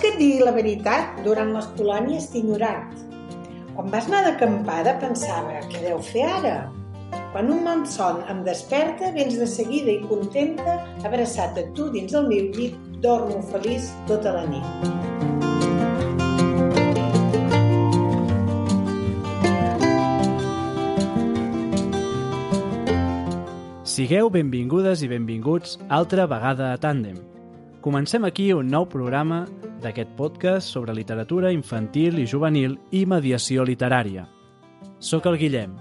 Que et digui la veritat, durant les colònies t'he ignorat. Quan vas anar d'acampada pensava, què deu fer ara? Quan un malson em desperta, vens de seguida i contenta, abraçat a tu dins del meu llit, dormo feliç tota la nit. Sigueu benvingudes i benvinguts altra vegada a Tàndem. Comencem aquí un nou programa d'aquest podcast sobre literatura infantil i juvenil i mediació literària. Soc el Guillem,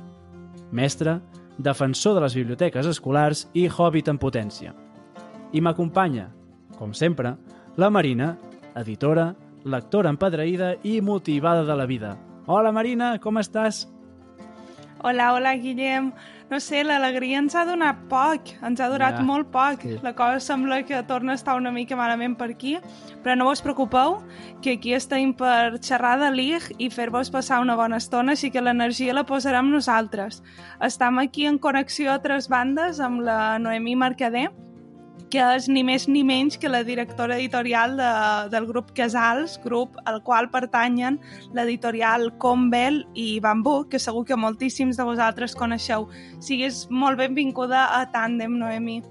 mestre, defensor de les biblioteques escolars i hobbit en potència. I m'acompanya, com sempre, la Marina, editora, lectora empadreïda i motivada de la vida. Hola Marina, com estàs? Hola, hola, Guillem. No sé, l'alegria ens ha donat poc, ens ha durat Ja, molt poc. sí. La cosa sembla que torna a estar una mica malament per aquí, però no us preocupeu, que aquí estem per xerrar de l'IG i fer-vos passar una bona estona, així que l'energia la posarem nosaltres. Estem aquí en connexió a tres bandes amb la Noemí Mercader, que és ni més ni menys que la directora editorial de, del grup Casals, grup al qual pertanyen l'editorial Combel i Bambú, que segur que moltíssims de vosaltres coneixeu. Sigues molt benvinguda a Tàndem, Noemí.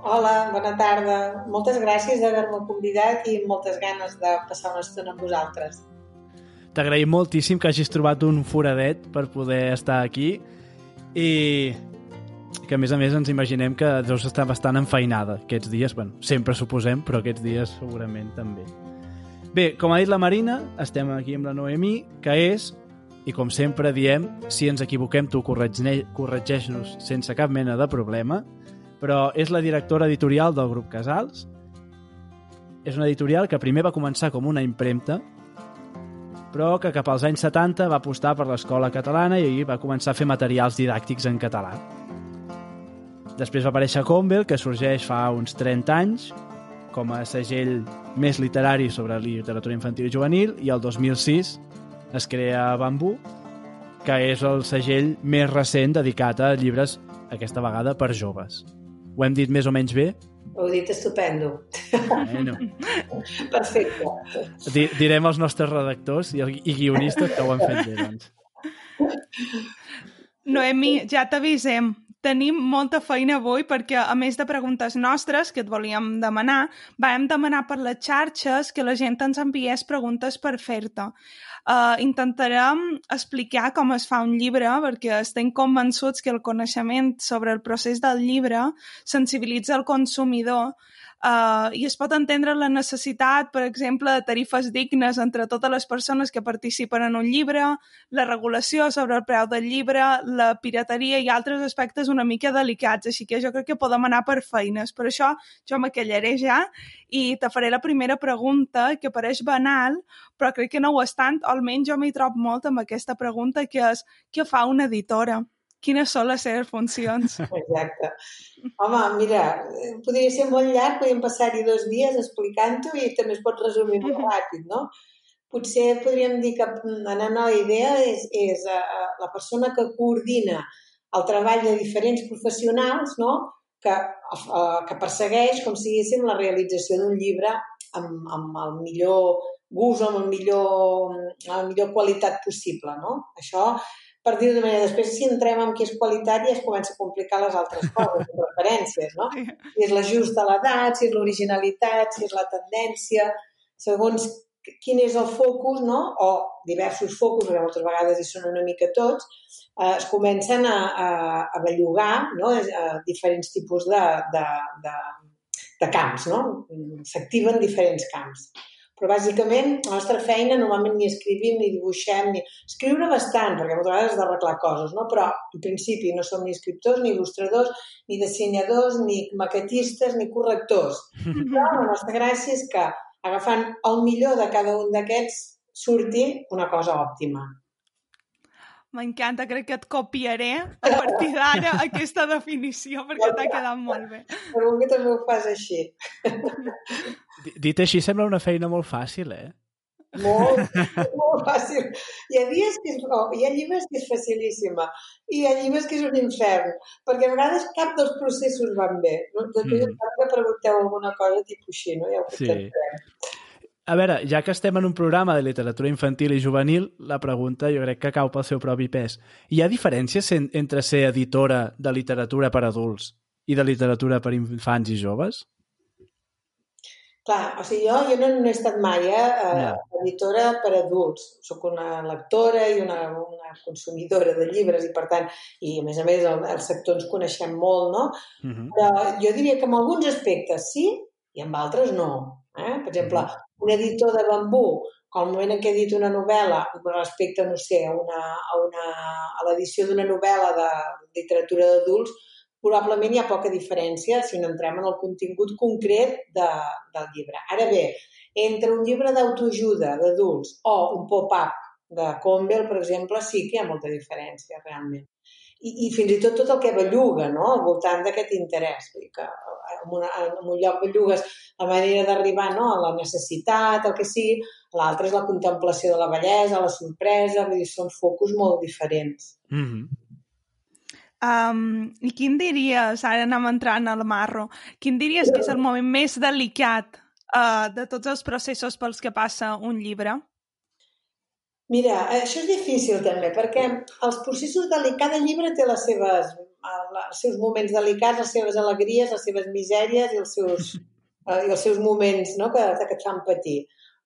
Hola, bona tarda. Moltes gràcies d'haver-me convidat i moltes ganes de passar una estona amb vosaltres. T'agraïm moltíssim que hagis trobat un foradet per poder estar aquí i que a més a més ens imaginem que deus estar bastant enfeinada aquests dies, bueno, sempre suposem, però aquests dies segurament també. Bé, com ha dit la Marina, estem aquí amb la Noemí, que és, i com sempre diem, si ens equivoquem tu corregeix- corregeix-nos sense cap mena de problema, però és la directora editorial del grup Casals. És una editorial que primer va començar com una impremta, però que cap als anys 70 va apostar per l'escola catalana i va començar a fer materials didàctics en català. Després va aparèixer Convel, que sorgeix fa uns 30 anys, com a segell més literari sobre literatura infantil i juvenil, i el 2006 es crea Bambú, que és el segell més recent dedicat a llibres, aquesta vegada per joves. Ho hem dit més o menys bé? Ho heu dit estupendo. Bueno, Perfecte. di direm als nostres redactors i, i guionistes que ho han fet bé, doncs. Noemí, ja t'avisem. Tenim molta feina avui perquè, a més de preguntes nostres que et volíem demanar, vam demanar per les xarxes que la gent ens enviés preguntes per fer-te. Uh, intentarem explicar com es fa un llibre perquè estem convençuts que el coneixement sobre el procés del llibre sensibilitza el consumidor Uh, I es pot entendre la necessitat, per exemple, de tarifes dignes entre totes les persones que participen en un llibre, la regulació sobre el preu del llibre, la pirateria i altres aspectes una mica delicats, així que jo crec que podem anar per feines. Per això jo me callaré ja i te faré la primera pregunta, que pareix banal, però crec que no ho és tant, almenys jo m'hi trobo molt amb aquesta pregunta, que és què fa una editora? Quines són les seves funcions? Exacte. Home, mira, eh, podria ser molt llarg, podríem passar-hi dos dies explicant-ho i també es pot resumir molt ràpid, no? Potser podríem dir que mm, anant a la idea és, és uh, la persona que coordina el treball de diferents professionals, no? que, uh, que persegueix, com si diguéssim, la realització d'un llibre amb, amb el millor gust, amb, el millor, amb la millor qualitat possible. No? Això per dir-ho d'una manera, després si entrem en què és qualitat ja es comença a complicar les altres coses, les referències, no? Si és l'ajust a l'edat, si és l'originalitat, si és la tendència, segons quin és el focus, no? o diversos focus, perquè moltes vegades hi són una mica tots, eh, es comencen a, a, a bellugar no? a diferents tipus de, de, de, de camps, no? s'activen diferents camps però bàsicament la nostra feina normalment ni escrivim ni dibuixem, ni... escriure bastant, perquè moltes vegades has d'arreglar coses, no? però en principi no som ni escriptors, ni il·lustradors, ni dissenyadors, ni maquetistes, ni correctors. Però la nostra gràcia és que agafant el millor de cada un d'aquests surti una cosa òptima. M'encanta, crec que et copiaré a partir d'ara aquesta definició perquè t'ha quedat molt bé. Segur que també ho fas així. Dit així, sembla una feina molt fàcil, eh? Molt, molt fàcil. Hi ha dies que és, oh, hi ha llibres que és facilíssima i hi ha llibres que és un infern, perquè a vegades cap dels processos van bé. No? Després, mm. que pregunteu alguna cosa tipus així, no? Ja ho Sí. A veure, ja que estem en un programa de literatura infantil i juvenil, la pregunta jo crec que cau pel seu propi pes. Hi ha diferències en, entre ser editora de literatura per adults i de literatura per infants i joves? Clar, o sigui, jo, jo no, no he estat mai eh, yeah. editora per adults. Soc una lectora i una, una consumidora de llibres i, per tant, i a més a més el, el sector ens coneixem molt, no? Uh mhm. -huh. Però jo diria que en alguns aspectes sí i en altres no. Eh? Per exemple, uh. -huh. Un editor de bambú, al moment en què edita una novel·la respecte, no sé, a, una, a, una, a l'edició d'una novel·la de literatura d'adults, probablement hi ha poca diferència si no entrem en el contingut concret de, del llibre. Ara bé, entre un llibre d'autoajuda d'adults o un pop-up de Campbell, per exemple, sí que hi ha molta diferència, realment. I, i fins i tot tot el que belluga no? al voltant d'aquest interès. Vull dir que en, una, en un lloc bellugues la manera d'arribar no? a la necessitat, el que sigui, l'altre és la contemplació de la bellesa, la sorpresa, vull dir, són focus molt diferents. Mm -hmm. Um, I quin diries, ara anem entrant al marro, quin diries que és el moment més delicat uh, de tots els processos pels que passa un llibre? Mira, això és difícil també, perquè els processos delicats, cada llibre té les seves, els seus moments delicats, les seves alegries, les seves misèries i els seus, uh, i els seus moments no, que, que et fan patir.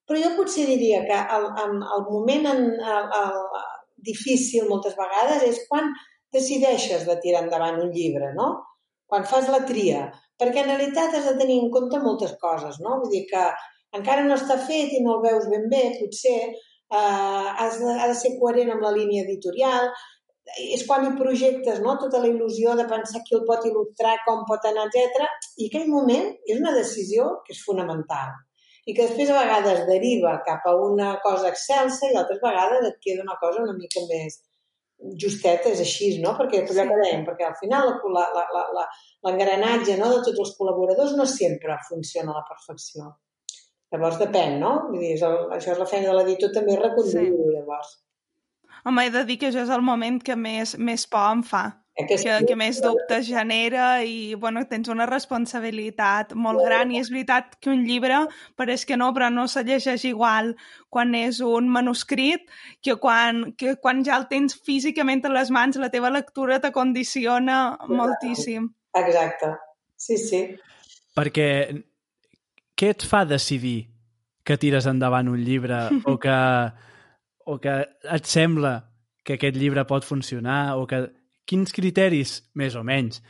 Però jo potser diria que el, el, el moment en, el, el, difícil moltes vegades és quan decideixes de tirar endavant un llibre, no? Quan fas la tria. Perquè en realitat has de tenir en compte moltes coses, no? Vull dir que encara no està fet i no el veus ben bé, potser eh, has de, ha de ser coherent amb la línia editorial, és quan hi projectes no? tota la il·lusió de pensar qui el pot il·lustrar, com pot anar, etc. I aquell moment és una decisió que és fonamental i que després a vegades deriva cap a una cosa excelsa i altres vegades et queda una cosa una mica més, justeta és així, no? Perquè és allò que dèiem, perquè al final l'engranatge no, de tots els col·laboradors no sempre funciona a la perfecció. Llavors depèn, no? Vull dir, és el, això és la feina de l'editor també reconduir-ho, sí. llavors. Home, he de dir que això és el moment que més, més por em fa que, que més dubtes genera i bueno, tens una responsabilitat molt gran i és veritat que un llibre pareix que no, però no se llegeix igual quan és un manuscrit que quan, que quan ja el tens físicament a les mans la teva lectura t'acondiciona moltíssim. Exacte, sí, sí. Perquè què et fa decidir que tires endavant un llibre o que, o que et sembla que aquest llibre pot funcionar o que quins criteris, més o menys,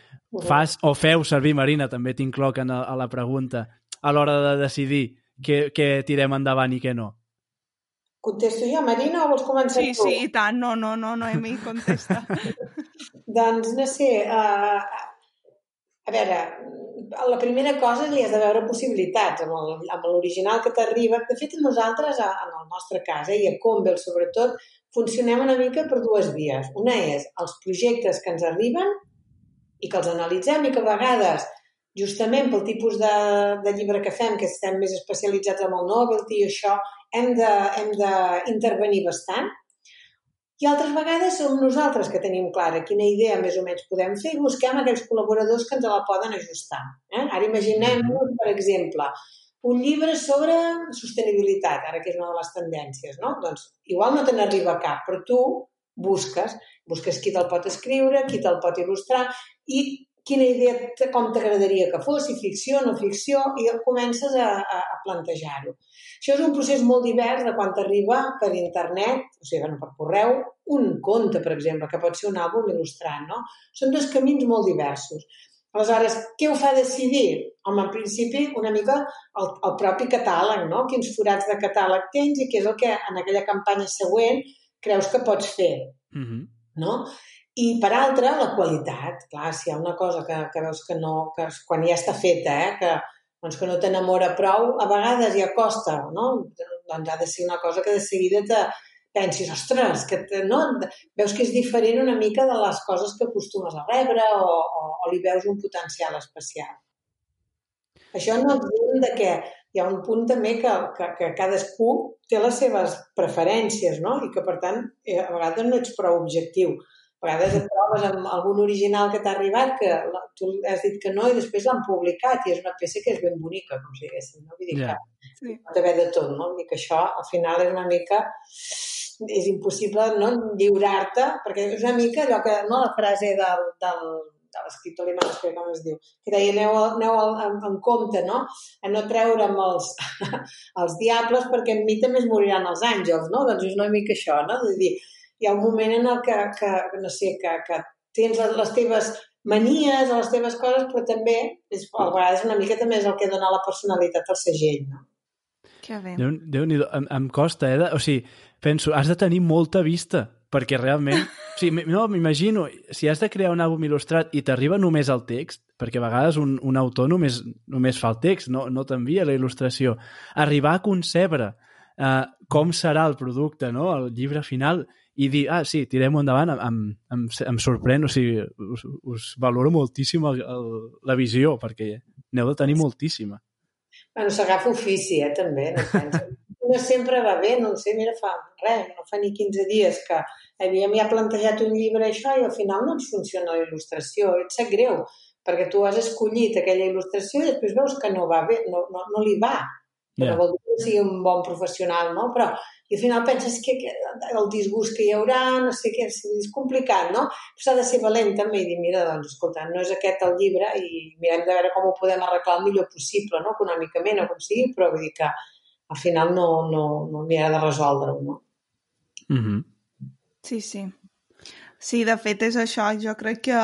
fas o feu servir, Marina, també t'incloc a, a la pregunta, a l'hora de decidir què, què tirem endavant i què no? Contesto jo, Marina, o vols començar sí, tu? Sí, sí, i tant. No, no, no, Noemi, contesta. doncs, no sé, uh, a veure, la primera cosa li has de veure possibilitats amb l'original que t'arriba. De fet, nosaltres, en el nostre cas, eh, i a Combel sobretot, funcionem una mica per dues vies. Una és els projectes que ens arriben i que els analitzem i que a vegades, justament pel tipus de, de llibre que fem, que estem més especialitzats en el novelty i això, hem d'intervenir bastant. I altres vegades som nosaltres que tenim clara quina idea més o menys podem fer i busquem aquells col·laboradors que ens la poden ajustar. Eh? Ara imaginem-nos, per exemple, un llibre sobre sostenibilitat, ara que és una de les tendències, no? Doncs igual no te n'arriba cap, però tu busques, busques qui te'l pot escriure, qui te'l pot il·lustrar i quina idea, com t'agradaria que fos, si ficció, no ficció, i comences a, a, a plantejar-ho. Això és un procés molt divers de quan t'arriba per internet, o sigui, bueno, per correu, un conte, per exemple, que pot ser un àlbum il·lustrat, no? Són dos camins molt diversos. Aleshores, què ho fa decidir? Home, en principi, una mica el, el propi catàleg, no? Quins forats de catàleg tens i què és el que en aquella campanya següent creus que pots fer, mm -hmm. no? I, per altra, la qualitat. Clar, si hi ha una cosa que, que veus que no... que quan ja està feta, eh? que, doncs que no t'enamora prou, a vegades ja costa, no? Doncs ha de ser una cosa que de seguida te, pensis, ostres, que te, no? veus que és diferent una mica de les coses que acostumes a rebre o, o, o li veus un potencial especial. Això no et de que hi ha un punt també que, que, que cadascú té les seves preferències, no? I que, per tant, eh, a vegades no ets prou objectiu. A vegades et trobes amb algun original que t'ha arribat que tu has dit que no i després l'han publicat i és una peça que és ben bonica, com si diguéssim. No? Vull dir yeah. que sí. pot haver de tot, no? Vull dir que això al final és una mica és impossible no lliurar-te, perquè és una mica allò que, no, la frase del, del, de l'escriptor alemany, que com es diu, que deia aneu, aneu en, en compte, no? A no treure'm els, els diables perquè en mi també es moriran els àngels, no? Doncs és una mica això, no? És dir, hi ha un moment en el que, que no sé, que, que tens les, teves manies o les teves coses, però també és, a vegades una mica també és el que dona la personalitat al segell, no? Que bé. Déu, Déu em, em costa, eh? De, o sigui, penso, has de tenir molta vista perquè realment... O sigui, no, m'imagino, si has de crear un àlbum il·lustrat i t'arriba només el text, perquè a vegades un, un autor només, només fa el text, no, no t'envia la il·lustració, arribar a concebre uh, com serà el producte, no? el llibre final, i dir, ah, sí, tirem endavant, em, em, em, sorprèn, o sigui, us, us valoro moltíssim el, el, la visió, perquè n'heu de tenir moltíssima. Bueno, s'agafa ofici, eh, també, no no sempre va bé, no sé, mira, fa res, no fa ni 15 dies que havíem ja plantejat un llibre això i al final no ens funciona la il·lustració. Et sap greu, perquè tu has escollit aquella il·lustració i després veus que no va bé, no, no, no li va. Yeah. No vol dir que sigui un bon professional, no? Però i al final penses que, que el disgust que hi haurà, no sé què, és complicat, no? Però s'ha de ser valent també i dir, mira, doncs, escolta, no és aquest el llibre i mirem de veure com ho podem arreglar el millor possible, no? Econòmicament o com sigui, però vull dir que al final no, no, no m'hi ha de resoldre-ho, no? Mm -hmm. Sí, sí. Sí, de fet és això. Jo crec que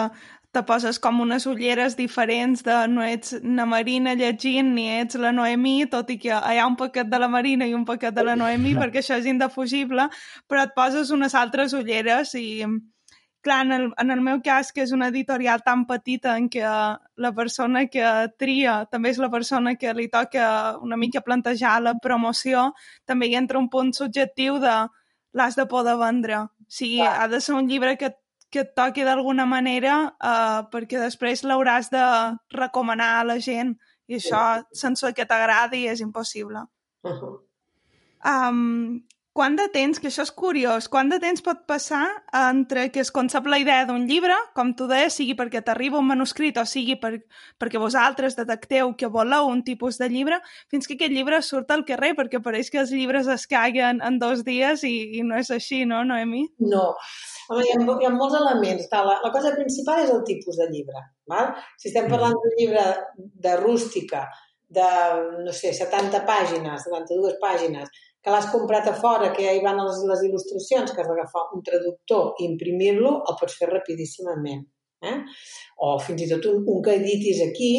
te poses com unes ulleres diferents de no ets na Marina llegint ni ets la Noemí, tot i que hi ha un paquet de la Marina i un paquet de la Noemí perquè això és indefugible, però et poses unes altres ulleres i clar, en el, en el meu cas, que és una editorial tan petita en què la persona que tria també és la persona que li toca una mica plantejar la promoció, també hi entra un punt subjectiu de l'has de poder vendre. O sigui, clar. ha de ser un llibre que, que et toqui d'alguna manera uh, perquè després l'hauràs de recomanar a la gent i això, sense que t'agradi, és impossible. Uh -huh. um, quant de temps, que això és curiós, quant de temps pot passar entre que es concep la idea d'un llibre, com tu deies, sigui perquè t'arriba un manuscrit o sigui per, perquè vosaltres detecteu que voleu un tipus de llibre, fins que aquest llibre surt al carrer, perquè pareix que els llibres es caguen en dos dies i, i no és així, no, Noemi? No. Home, hi, ha, hi ha molts elements. La, la cosa principal és el tipus de llibre. Val? Si estem parlant d'un llibre de rústica, de, no sé, 70 pàgines, 72 pàgines, que l'has comprat a fora, que ja hi van les, les il·lustracions, que has d'agafar un traductor i imprimir-lo, el pots fer rapidíssimament. Eh? O fins i tot un, un que editis aquí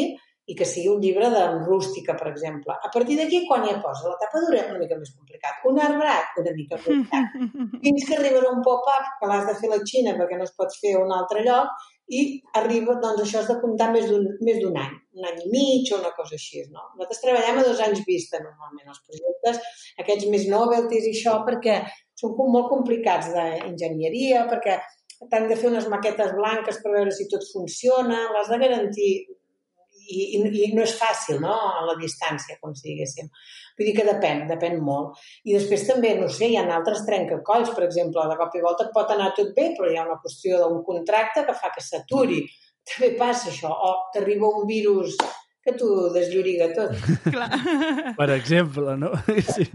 i que sigui un llibre de rústica, per exemple. A partir d'aquí, quan hi posa la tapa dura, una mica més complicat. Un arbrat, una mica complicat. Fins que arribarà un pop-up que l'has de fer a la Xina perquè no es pots fer a un altre lloc i arriba, doncs això has de comptar més d'un any, un any i mig o una cosa així, no? Nosaltres treballem a dos anys vista, normalment, els projectes, aquests més novelties i això, perquè són molt complicats d'enginyeria, perquè t'han de fer unes maquetes blanques per veure si tot funciona, l'has de garantir i, i, i no és fàcil, no?, a la distància, com si diguéssim. Vull dir que depèn, depèn molt. I després també, no sé, hi ha altres trencacolls, per exemple, de cop i volta pot anar tot bé, però hi ha una qüestió d'un contracte que fa que s'aturi. També passa això. O t'arriba un virus que t'ho deslloriga tot. Clar. Per exemple, no? Sí.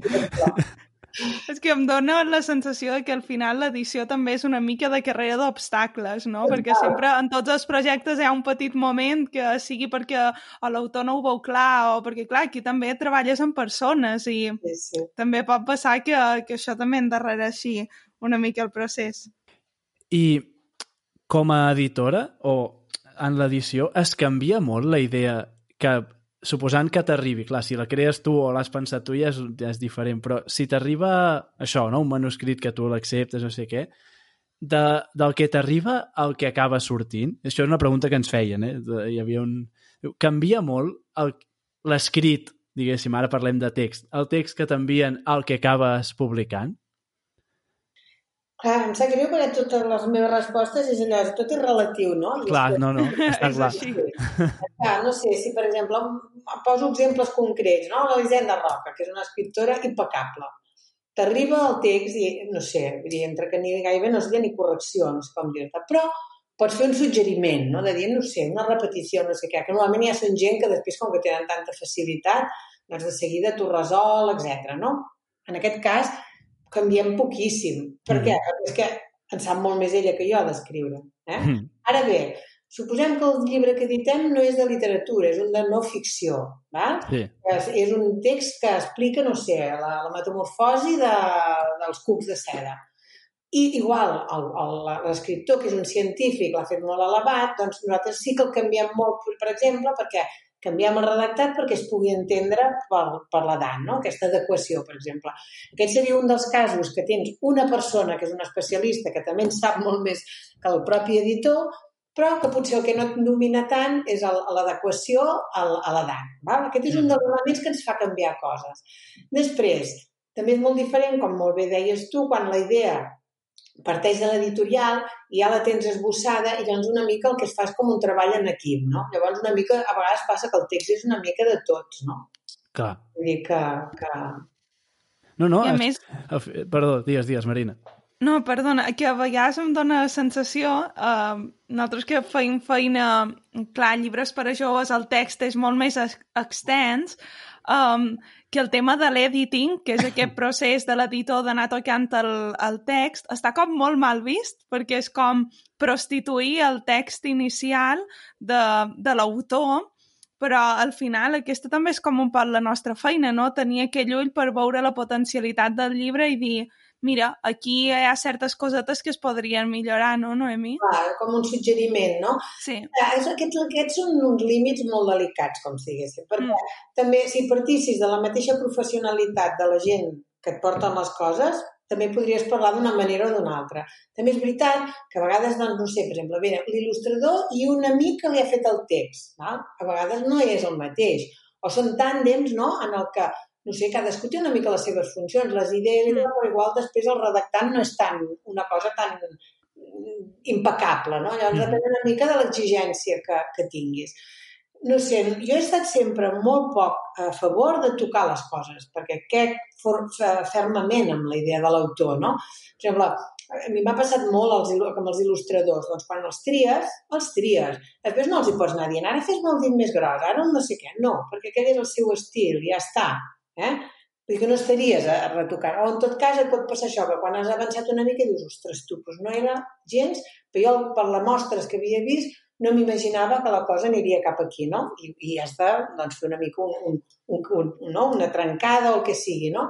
És que em dona la sensació de que al final l'edició també és una mica de carrera d'obstacles, no? Perquè sempre en tots els projectes hi ha un petit moment que sigui perquè l'autor no ho veu clar o perquè, clar, aquí també treballes amb persones i sí, sí. també pot passar que, que això també endarrere així una mica el procés. I com a editora o en l'edició es canvia molt la idea que suposant que t'arribi, clar, si la crees tu o l'has pensat tu ja és, ja és diferent, però si t'arriba això, no? un manuscrit que tu l'acceptes, no sé què, de, del que t'arriba al que acaba sortint, això és una pregunta que ens feien, eh? hi havia un... Canvia molt l'escrit, diguéssim, ara parlem de text, el text que t'envien al que acabes publicant? Clar, em sap greu perquè totes les meves respostes és allò, tot és relatiu, no? I clar, no, no, està clar. clar. No sé, si per exemple, poso exemples concrets, no? L'Elisenda Roca, que és una escriptora impecable. t'arriba el text i, no sé, vull dir, entre que ni gairebé no es ni correcció, no sé com dir-te, però pots fer un suggeriment, no? de dir, no sé, una repetició, no sé què, que normalment hi ha gent que després, com que tenen tanta facilitat, doncs de seguida t'ho resol, etc. no? En aquest cas, canviem poquíssim. Per què? Mm. Perquè és que en sap molt més ella que jo d'escriure. Eh? Mm. Ara bé, Suposem que el llibre que editem no és de literatura, és un de no ficció. Val? Sí. És, és un text que explica, no sé, la, la metamorfosi de, dels cucs de seda. I igual, l'escriptor, que és un científic, l'ha fet molt elevat, doncs nosaltres sí que el canviem molt, per exemple, perquè canviem el redactat perquè es pugui entendre per, per l'edat, no? aquesta adequació, per exemple. Aquest seria un dels casos que tens una persona que és un especialista que també en sap molt més que el propi editor, però que potser el que no et domina tant és l'adequació a l'edat. Aquest és un dels elements que ens fa canviar coses. Després, també és molt diferent, com molt bé deies tu, quan la idea parteix de l'editorial i ja la tens esbossada i llavors una mica el que es fa és com un treball en equip, no? Llavors una mica, a vegades passa que el text és una mica de tots, no? Clar. Vull dir que... que... No, no, I a es... més... Perdó, digues, digues, Marina. No, perdona, que a vegades em dóna la sensació, eh, nosaltres que feim feina, clar, llibres per a joves, el text és molt més extens, um, que el tema de l'editing, que és aquest procés de l'editor d'anar tocant el, el text, està com molt mal vist, perquè és com prostituir el text inicial de, de l'autor, però al final aquesta també és com un poc la nostra feina, no? Tenir aquell ull per veure la potencialitat del llibre i dir mira, aquí hi ha certes cosetes que es podrien millorar, no, Noemi? Clar, com un suggeriment, no? Sí. Aquests, aquests són uns límits molt delicats, com si diguéssim, perquè mm. també si partissis de la mateixa professionalitat de la gent que et porten les coses, també podries parlar d'una manera o d'una altra. També és veritat que a vegades, doncs, no sé, per exemple, l'il·lustrador i un amic que li ha fet el text. Val? A vegades no és el mateix. O són tàndems no? en el que no sé, cadascú té una mica les seves funcions, les idees, mm. però igual després el redactant no és tan una cosa tan impecable, no? Llavors mm. depèn una mica de l'exigència que, que tinguis. No sé, jo he estat sempre molt poc a favor de tocar les coses, perquè crec fermament amb la idea de l'autor, no? Per exemple, a mi m'ha passat molt els, com els il·lustradors, doncs quan els tries, els tries. Després no els hi pots anar dient, ara fes-me el dit més gros, ara no sé què. No, perquè aquell és el seu estil, ja està. Eh? Vull dir que no estaries a, retocar. O en tot cas et pot passar això, que quan has avançat una mica dius, ostres, tu, doncs no era gens, però jo per les mostres que havia vist no m'imaginava que la cosa aniria cap aquí, no? I, i has de doncs, fer una mica un, un, un, un, no? una trencada o el que sigui, no?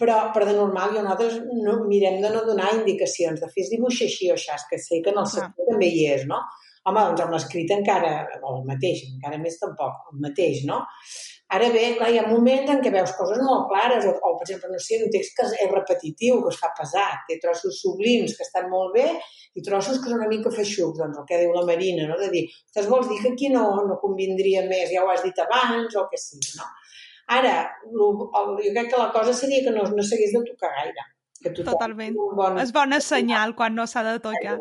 Però, per de normal, jo nosaltres no, mirem de no donar indicacions, de fer dibuix així o això, que sé que en el sector ah. també hi és, no? Home, doncs amb l'escrit encara, o el mateix, encara més tampoc, el mateix, no? Ara bé, clar, hi ha moments en què veus coses molt clares, o, o per exemple, no sé, un text que és repetitiu, que es fa pesat, té trossos sublims que estan molt bé i trossos que són una mica feixucs, doncs el que diu la Marina, no? de dir, ostres, vols dir que aquí no, no convindria més, ja ho has dit abans, o que sí, no? Ara, lo, el, jo crec que la cosa seria que no, no s'hagués de tocar gaire. Que Totalment. Bon... És bona senyal quan no s'ha de tocar.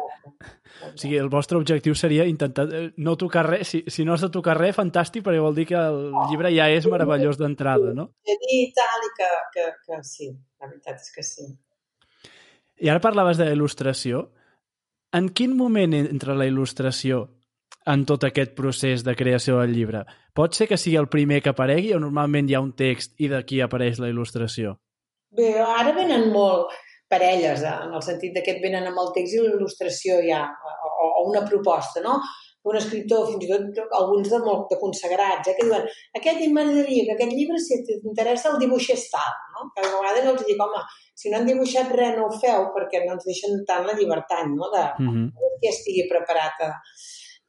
O sigui, el vostre objectiu seria intentar eh, no tocar res. Si, si no has de tocar res, fantàstic, perquè vol dir que el llibre ja és meravellós d'entrada, no? I tal, i que, que, que sí, la veritat és que sí. I ara parlaves de il·lustració. En quin moment entra la il·lustració en tot aquest procés de creació del llibre? Pot ser que sigui el primer que aparegui o normalment hi ha un text i d'aquí apareix la il·lustració? Bé, ara venen molt parelles, eh, en el sentit que et venen amb el text i l'il·lustració ja, o, o una proposta, no? Un escriptor, fins i tot alguns de molt de consagrats, eh, que diuen aquest m'agradaria que aquest llibre, si t'interessa, el dibuixés tal, no? Que a vegades els dic, home, si no han dibuixat res, no ho feu, perquè no ens deixen tant la llibertat, no?, de mm -hmm. que estigui preparat a,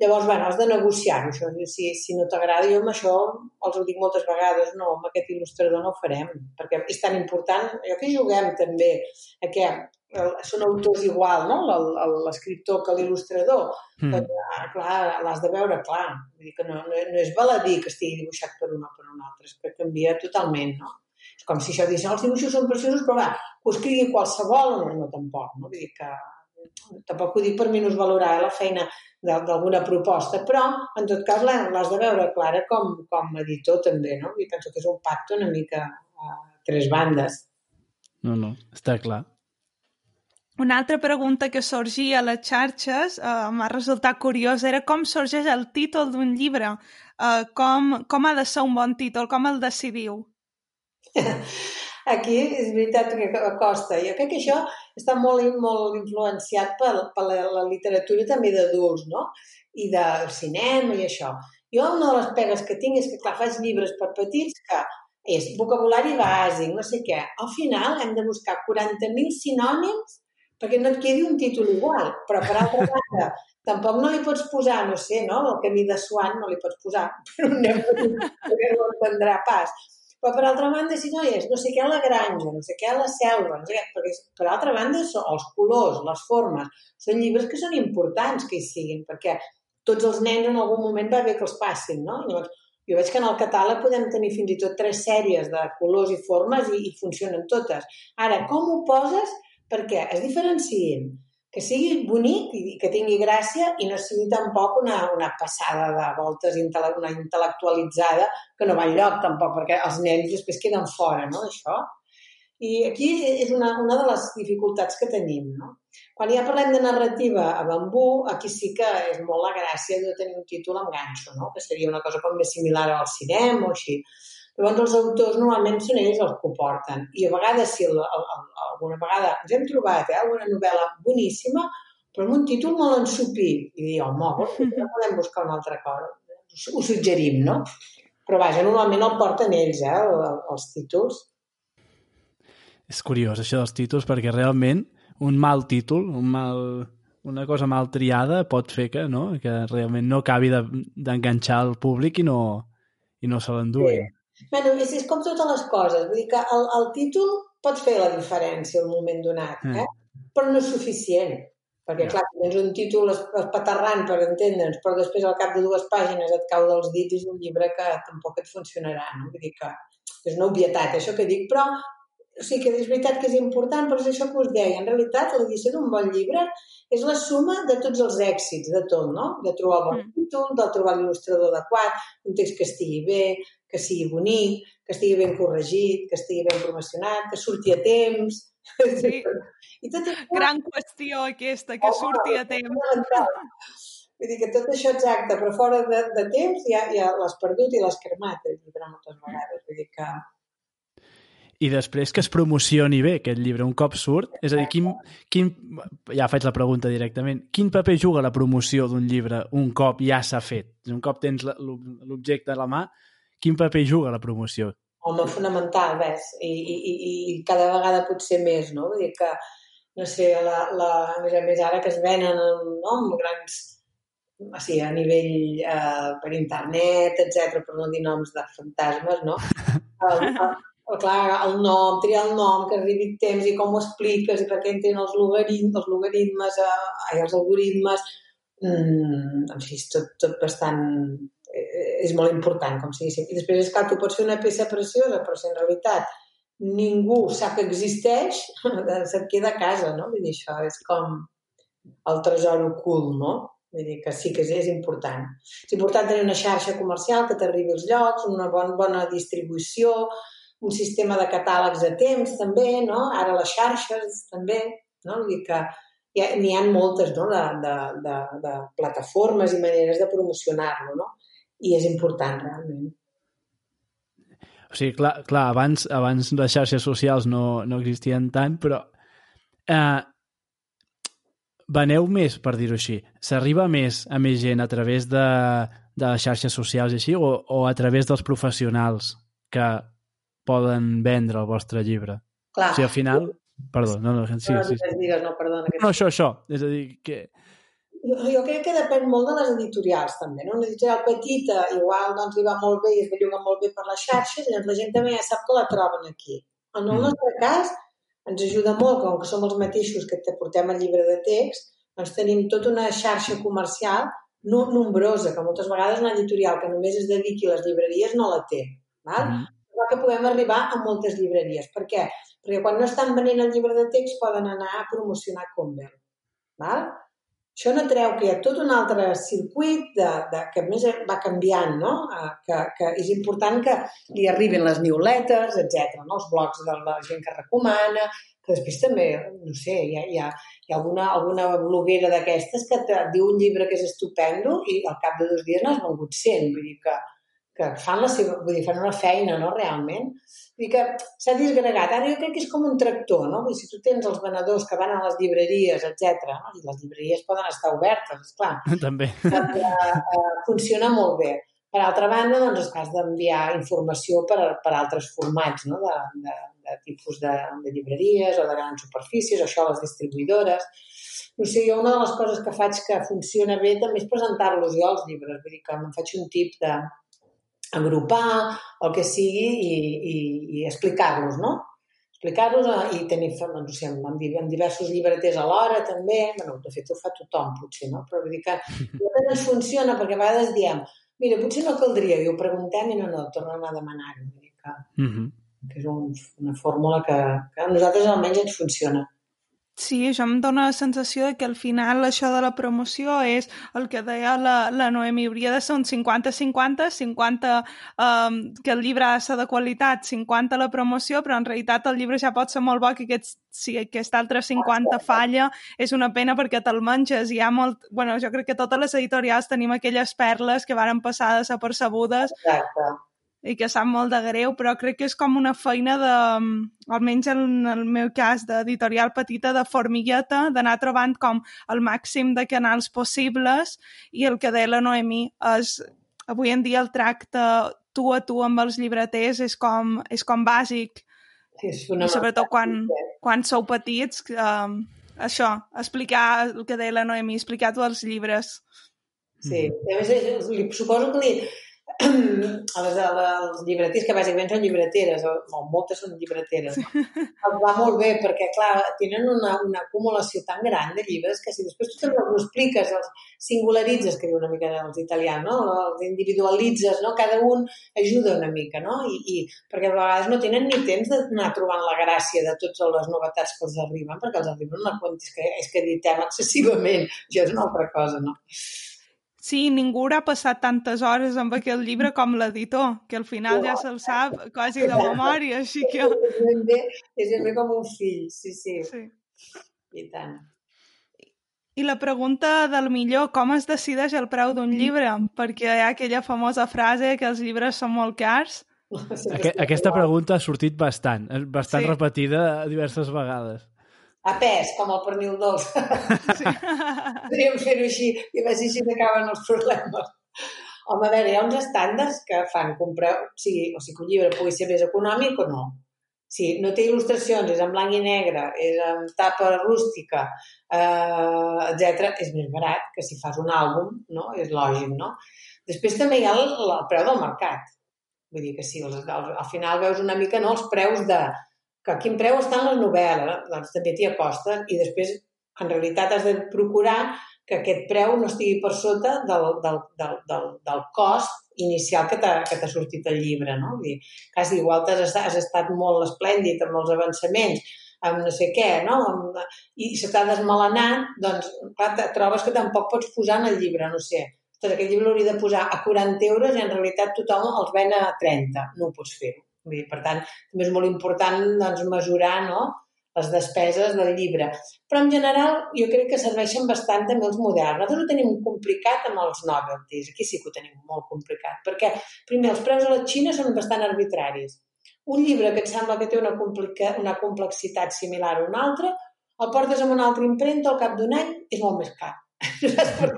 Llavors, bueno, has de negociar això. Si, si no t'agrada, jo amb això els ho dic moltes vegades, no, amb aquest il·lustrador no ho farem, perquè és tan important, jo que juguem també, a què són autors igual, no?, l'escriptor que l'il·lustrador. Mm. Doncs, ah, clar, l'has de veure, clar. Vull dir que no, no, no és baladí que estigui dibuixat per un o per un altre, és que canvia totalment, no? És com si això digués, els dibuixos són preciosos, però va, que ho escrigui qualsevol, no, no tampoc, no? Vull dir que tampoc ho dic per minusvalorar la feina d'alguna proposta, però en tot cas l'has de veure clara com, com a editor també, no? I penso que és un pacte una mica a tres bandes. no, no, està clar. Una altra pregunta que sorgia a les xarxes eh, m'ha resultat curiós era com sorgeix el títol d'un llibre. Eh, com, com ha de ser un bon títol? Com el decidiu? Aquí és veritat que costa. Jo crec que això està molt, molt influenciat per, per la, la literatura també d'adults, no? I del cinema i això. Jo una de les pegues que tinc és que, clar, faig llibres per petits que és vocabulari bàsic, no sé què. Al final hem de buscar 40.000 sinònims perquè no et quedi un títol igual. Però, per altra banda, tampoc no li pots posar, no sé, no? El camí de Swan no li pots posar, però un nen no entendrà pas. Però, per altra banda, si no és no sé què a la granja, no sé què a la selva, no sé què, perquè, per altra banda, són els colors, les formes, són llibres que són importants que hi siguin, perquè tots els nens en algun moment va bé que els passin, no? Llavors, jo veig que en el catàleg podem tenir fins i tot tres sèries de colors i formes i, i funcionen totes. Ara, com ho poses perquè es diferencien, que sigui bonic i que tingui gràcia i no sigui tampoc una, una passada de voltes, una intel·lectualitzada que no va enlloc tampoc, perquè els nens després queden fora no, d'això. I aquí és una, una de les dificultats que tenim. No? Quan ja parlem de narrativa a bambú, aquí sí que és molt la gràcia de tenir un títol amb ganxo, no? que seria una cosa com més similar al cinema o així. Llavors els autors normalment són ells els que ho porten. I a vegades, si el, el, el, alguna vegada ens hem trobat eh, una novel·la boníssima, però amb un títol molt ensupit. I dir, home, no podem buscar una altra cosa. Ho suggerim, no? Però vaja, normalment el porten ells, eh, els títols. És curiós, això dels títols, perquè realment un mal títol, un mal, una cosa mal triada pot fer que, no? que realment no acabi d'enganxar de, el públic i no, i no se l'enduï. Sí. Bueno, és, és com totes les coses. Vull dir que el, el títol pot fer la diferència en un moment donat, mm. eh? Mm. però no és suficient. Perquè, clar, tens un títol espaterrant per entendre'ns, però després al cap de dues pàgines et cau dels dits i és un llibre que tampoc et funcionarà. No? Vull dir que és una obvietat, això que dic, però o sigui que és veritat que és important, però és això que us deia. En realitat, l'edició d'un bon llibre és la suma de tots els èxits, de tot, no? De trobar el bon mm. títol, de trobar l'il·lustrador adequat, un text que estigui bé, que sigui bonic, que estigui ben corregit, que estigui ben promocionat, que surti a temps... Sí. I tot això... Gran qüestió aquesta, que Home, surti a temps. Vull dir que tot això exacte, però fora de, de temps ja, ja l'has perdut i l'has cremat el llibre moltes vegades. Vull dir que i després que es promocioni bé aquest llibre un cop surt, és a dir, quin, quin, ja faig la pregunta directament, quin paper juga la promoció d'un llibre un cop ja s'ha fet? Un cop tens l'objecte a la mà, quin paper juga la promoció? Home, fonamental, ves, i, i, i cada vegada potser més, no? Vull dir que, no sé, la, la, a més a més ara que es venen no, amb grans o sigui, a nivell eh, per internet, etc per no dir noms de fantasmes, no? El, el, clar, el nom, triar el nom, que arribi temps i com ho expliques i per què entren els logaritmes, els logaritmes, eh, ai, els algoritmes, mm, en fi, és tot, tot bastant... Eh, és molt important, com si diguéssim. I després, és clar, tu pots fer una peça preciosa, però si en realitat ningú sap que existeix, se't queda a casa, no? Vull dir, això és com el tresor ocult, no? Vull dir que sí que és, és important. És important tenir una xarxa comercial que t'arribi als llocs, una bona, bona distribució, un sistema de catàlegs a temps també, no? Ara les xarxes també, no? Vull dir que n'hi ha, ha moltes no? de, de, de, de plataformes i maneres de promocionar-lo, no? I és important, realment. O sigui, clar, clar abans, abans les xarxes socials no, no existien tant, però eh, veneu més, per dir-ho així. S'arriba més a més gent a través de, de les xarxes socials i així, o, o a través dels professionals que poden vendre el vostre llibre. Clar. O sigui, al final... Perdó, no, no, sí, no, sí. No, digues, no, perdona. Que... No, això, això. És a dir, que... Jo, jo crec que depèn molt de les editorials, també. No? Una editorial petita, igual doncs, li va molt bé i es belluga molt bé per les xarxes, doncs la gent també ja sap que la troben aquí. En el mm. nostre cas, ens ajuda molt, com que som els mateixos que te portem el llibre de text, doncs tenim tota una xarxa comercial no nombrosa, que moltes vegades una editorial que només es dediqui a les llibreries no la té. Val? Mm que podem arribar a moltes llibreries. Per què? Perquè quan no estan venent el llibre de text poden anar a promocionar Convert. Val? Això no treu que hi ha tot un altre circuit de, de, que més va canviant, no? Que, que és important que li arribin les newsletters, etc. no? els blogs de la gent que recomana, que després també, no sé, hi ha, hi ha, hi ha alguna, alguna bloguera d'aquestes que et diu un llibre que és estupendo i al cap de dos dies n'has vengut 100. Vull dir que, que fan la seva, vull dir, fan una feina, no?, realment. Vull dir que s'ha disgregat. Ara jo crec que és com un tractor, no? Vull dir, si tu tens els venedors que van a les llibreries, etc, no? i les llibreries poden estar obertes, esclar. També. Eh, eh, funciona molt bé. Per altra banda, doncs, has d'enviar informació per, per altres formats, no? de, de, de tipus de, de llibreries o de grans superfícies, o això a les distribuïdores. No sé, jo una de les coses que faig que funciona bé també és presentar-los jo els llibres. Vull dir que em faig un tip de, agrupar el que sigui i, i, i explicar-los, no? Explicar-los eh, i tenir, doncs, no sé, amb, amb diversos llibreters alhora també, bueno, de fet ho fa tothom potser, no? Però vull dir que no ens funciona perquè a vegades diem mira, potser no caldria, i ho preguntem i no, no, tornem a demanar-ho. Vull dir que, uh. -huh. que és un, una fórmula que, que a nosaltres almenys ens funciona. Sí, això em dóna la sensació de que al final això de la promoció és el que deia la, la Noemi, hauria de ser un 50-50, 50, um, que el llibre ha de ser de qualitat, 50 la promoció, però en realitat el llibre ja pot ser molt bo que aquest, si aquest altre 50 falla és una pena perquè te'l menges. Hi ha molt... Bueno, jo crec que totes les editorials tenim aquelles perles que varen passar desapercebudes Exacte i que sap molt de greu, però crec que és com una feina de, almenys en el meu cas, d'editorial petita, de formigueta, d'anar trobant com el màxim de canals possibles i el que deia la Noemi és, avui en dia el tracte tu a tu amb els llibreters és com, és com bàsic. És I sobretot quan, quan sou petits, eh, això, explicar el que deia la Noemi, explicar tu els llibres. Sí, a més, li, suposo que li, les, a les llibreters, que bàsicament són llibreteres, o, o moltes són llibreteres, no? els va molt bé perquè, clar, tenen una, una acumulació tan gran de llibres que si després tu també els expliques, els singularitzes, que diu una mica els italians, no? els individualitzes, no? cada un ajuda una mica, no? I, i perquè a vegades no tenen ni temps d'anar trobant la gràcia de totes les novetats que els arriben, perquè els arriben una quantitat, que, és que editem excessivament, això és una altra cosa, no? Sí, ningú ha passat tantes hores amb aquell llibre com l'editor, que al final ja se'l sap quasi de memòria, així que... És ben bé, és ben bé com un fill, sí, sí. sí. I tant. I la pregunta del millor, com es decideix el preu d'un llibre? Perquè hi ha aquella famosa frase que els llibres són molt cars. Aqu aquesta pregunta ha sortit bastant, bastant sí. repetida diverses vegades a pes, com el pernil dolç. Sí. Podríem fer-ho així i a veure si així s'acaben els problemes. Home, a veure, hi ha uns estàndards que fan comprar, o sigui, o sigui que un llibre pugui ser més econòmic o no. Si no té il·lustracions, és en blanc i negre, és en tapa rústica, eh, etc, és més barat que si fas un àlbum, no? És lògic, no? Després també hi ha el, el preu del mercat. Vull dir que sí, al, al final veus una mica no, els preus de, que a quin preu estan les novel·les, doncs també t'hi acostes i després en realitat has de procurar que aquest preu no estigui per sota del, del, del, del, del cost inicial que t'ha sortit el llibre, no? Vull dir, quasi igual has, has estat molt esplèndid amb els avançaments, amb no sé què, no? Amb, I se t'ha desmelenat, doncs, clar, trobes que tampoc pots posar en el llibre, no sé. Ostres, aquest llibre l'hauria de posar a 40 euros i en realitat tothom els ven a 30. No ho pots fer. Vull dir, per tant, també és molt important doncs, mesurar no? les despeses del llibre. Però en general jo crec que serveixen bastant també els moderns. Nosaltres ho tenim complicat amb els novelties. Aquí sí que ho tenim molt complicat. Perquè, primer, els preus a la Xina són bastant arbitraris. Un llibre que et sembla que té una, complica, una complexitat similar a un altre, el portes amb una altra impremta al cap d'un any, és molt més car. Saps per?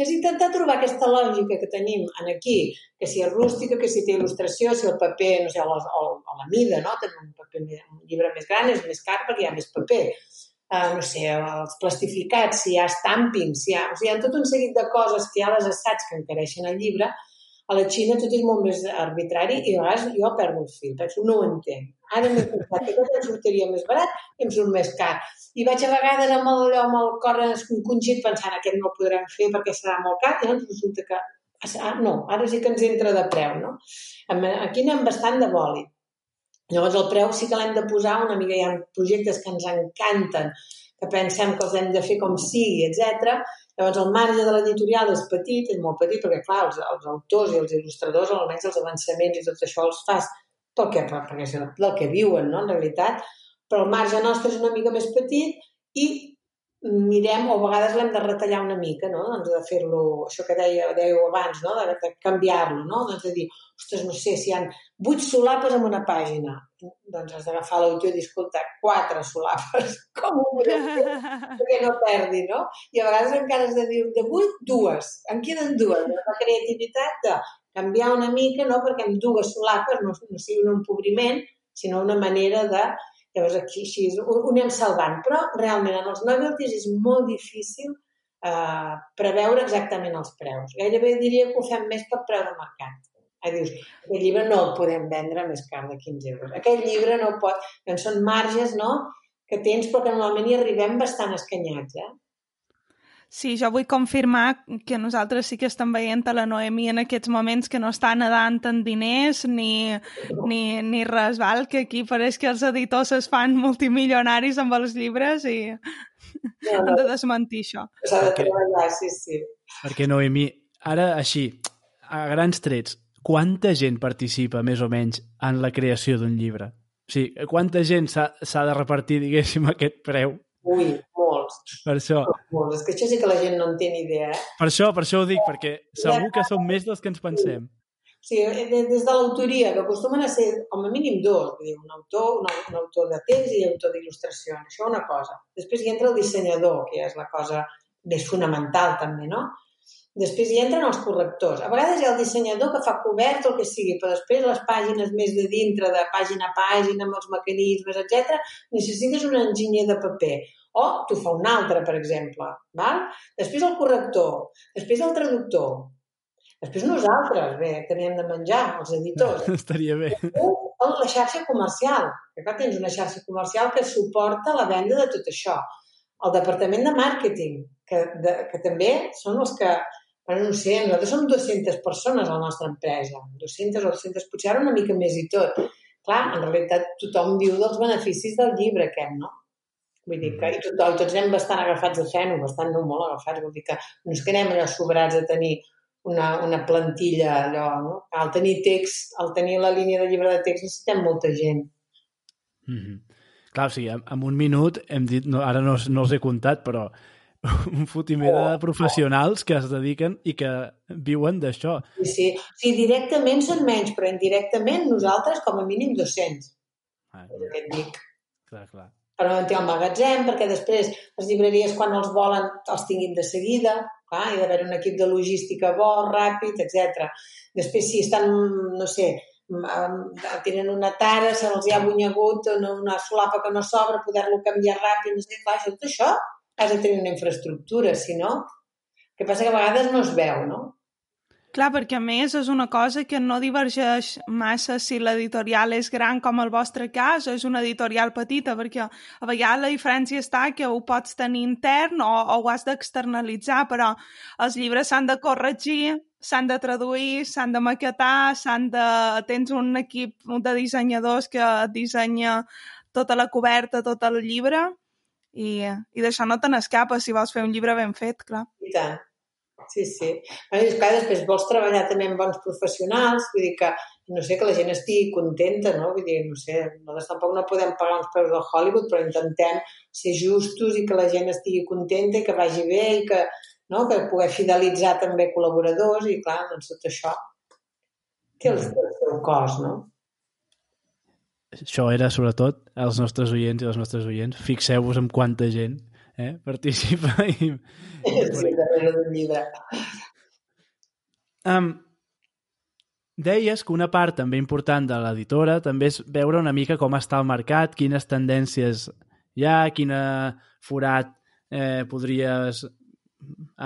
És intentar trobar aquesta lògica que tenim en aquí, que si és rústica, que si té il·lustració, si el paper, no sé, o la, la mida, no? Tenir un, paper, un llibre més gran és més car perquè hi ha més paper. Uh, no sé, els plastificats, si hi ha stamping, si hi ha... O sigui, hi ha tot un seguit de coses que hi ha les assaigs que encareixen el llibre, a la Xina tot és molt més arbitrari i a vegades jo perdo el fil, penso, no ho entenc. Ara m'he pensat que tot em sortiria més barat i em surt més car. I vaig a vegades amb el, amb el cor encongit pensant aquest no el podrem fer perquè serà molt car i llavors resulta que ah, no, ara sí que ens entra de preu, no? Aquí anem bastant de bòlit. Llavors el preu sí que l'hem de posar una mica, hi ha projectes que ens encanten, que pensem que els hem de fer com sigui, etc. Llavors, el marge de l'editorial és petit, és molt petit, perquè, clar, els, els autors i els il·lustradors, almenys els avançaments i tot això els fas pel que, perquè és del que viuen, no?, en realitat. Però el marge nostre és una mica més petit i mirem, o a vegades l'hem de retallar una mica, no? Doncs de fer-lo, això que deia, dèieu abans, no? De, de canviar-lo, no? Doncs de dir, ostres, no sé, si hi ha vuit solapes en una pàgina, doncs has d'agafar l'autor i dir, escolta, quatre solapes, com ho podem fer? Perquè no perdi, no? I a vegades encara has de dir, de vuit, dues, en queden dues. La creativitat de canviar una mica, no? Perquè amb dues solapes no, no sigui un empobriment, sinó una manera de Llavors aquí així ho, ho anem salvant. Però realment en els novelties és molt difícil eh, preveure exactament els preus. Gairebé diria que ho fem més per preu de mercat. Ah, dius, aquest llibre no el podem vendre més car de 15 euros. Aquest llibre no pot... Doncs són marges, no?, que tens, però que normalment hi arribem bastant escanyats, eh? Sí, jo vull confirmar que nosaltres sí que estem veient a la Noemi en aquests moments que no està nedant en diners ni, ni, ni res, val? que aquí pareix que els editors es fan multimilionaris amb els llibres i no, no. hem de desmentir això. S'ha de treballar, sí, sí. Perquè, Noemi, ara així, a grans trets, quanta gent participa més o menys en la creació d'un llibre? O sigui, quanta gent s'ha de repartir, diguéssim, aquest preu? Ui, molts. Per això. Molts. És que això sí que la gent no en té ni idea, eh? Per això, per això ho dic, perquè segur que són més dels que ens pensem. Sí, des de l'autoria, que acostumen a ser com a mínim dos, vull dir, un autor, un, un autor de text i un autor d'il·lustració, això una cosa. Després hi entra el dissenyador, que és la cosa més fonamental també, no? Després hi entren els correctors. A vegades hi ha el dissenyador que fa cobert o el que sigui, però després les pàgines més de dintre, de pàgina a pàgina, amb els mecanismes, etc, necessites un enginyer de paper o tu fa un altre, per exemple. Val? Després el corrector, després el traductor, després nosaltres, bé, que n'hem de menjar, els editors. Estaria bé. O la xarxa comercial, que clar, tens una xarxa comercial que suporta la venda de tot això. El departament de màrqueting, que, de, que també són els que No sé, nosaltres som 200 persones a la nostra empresa. 200 o 200, potser ara una mica més i tot. Clar, en realitat tothom viu dels beneficis del llibre aquest, no? Vull dir que i tot, i tots anem bastant agafats de feno, bastant no molt agafats, vull dir que no és que anem allò sobrats a tenir una, una plantilla allò, no? Al tenir text, al tenir la línia de llibre de text necessitem molta gent. Mm -hmm. Clar, o sigui, en un minut hem dit, no, ara no, no els he comptat, però un fotimer oh, de professionals oh. que es dediquen i que viuen d'això. Sí, sí. sí, directament són menys, però indirectament nosaltres com a mínim 200. Ah, clar. dic. Clar, clar per mantenir el magatzem, perquè després les llibreries, quan els volen, els tinguin de seguida, clar, hi ha d'haver un equip de logística bo, ràpid, etc. Després, si estan, no sé, tenen una tara, se els hi ha bunyegut una, una solapa que no s'obre, poder-lo canviar ràpid, no sé, clar, això, tot això has de tenir una infraestructura, si no... El que passa que a vegades no es veu, no? Clar, perquè a més és una cosa que no divergeix massa si l'editorial és gran com el vostre cas o és una editorial petita, perquè a vegades la diferència està que ho pots tenir intern o, o ho has d'externalitzar, però els llibres s'han de corregir, s'han de traduir, s'han de maquetar, s'han de... tens un equip de dissenyadors que dissenya tota la coberta, tot el llibre, i, i d'això no te n'escapes si vols fer un llibre ben fet, clar. I tant. Sí, sí. Bueno, és clar, després vols treballar també amb bons professionals, vull dir que, no sé, que la gent estigui contenta, no? Vull dir, no sé, nosaltres tampoc no podem pagar uns preus de Hollywood, però intentem ser justos i que la gent estigui contenta i que vagi bé i que, no? que poder fidelitzar també col·laboradors i, clar, doncs tot això té el, seu cost, no? Això era, sobretot, els nostres oients i els nostres oients. Fixeu-vos en quanta gent eh? participa i... Sí, llibre. Um, deies que una part també important de l'editora també és veure una mica com està el mercat, quines tendències hi ha, quina forat eh, podries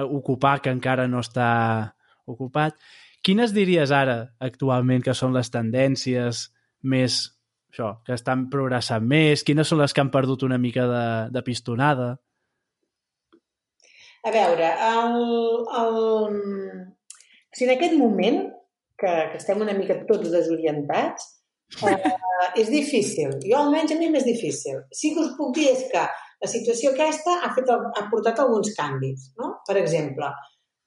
ocupar que encara no està ocupat. Quines diries ara actualment que són les tendències més això, que estan progressant més? Quines són les que han perdut una mica de, de pistonada? A veure, el, el... O sigui, en aquest moment, que, que estem una mica tots desorientats, eh, és difícil. Jo almenys a mi m'és difícil. Sí que us puc dir és que la situació aquesta ha, fet, ha portat alguns canvis. No? Per exemple,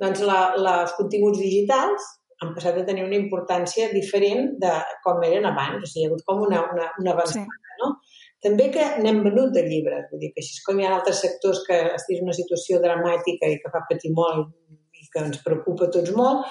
doncs la, la, els continguts digitals han passat a tenir una importància diferent de com eren abans. O sigui, hi ha hagut com una, una, una avançada, sí. no? També que n'hem venut de llibres, vull dir que així com hi ha altres sectors que estic en una situació dramàtica i que fa patir molt i que ens preocupa tots molt,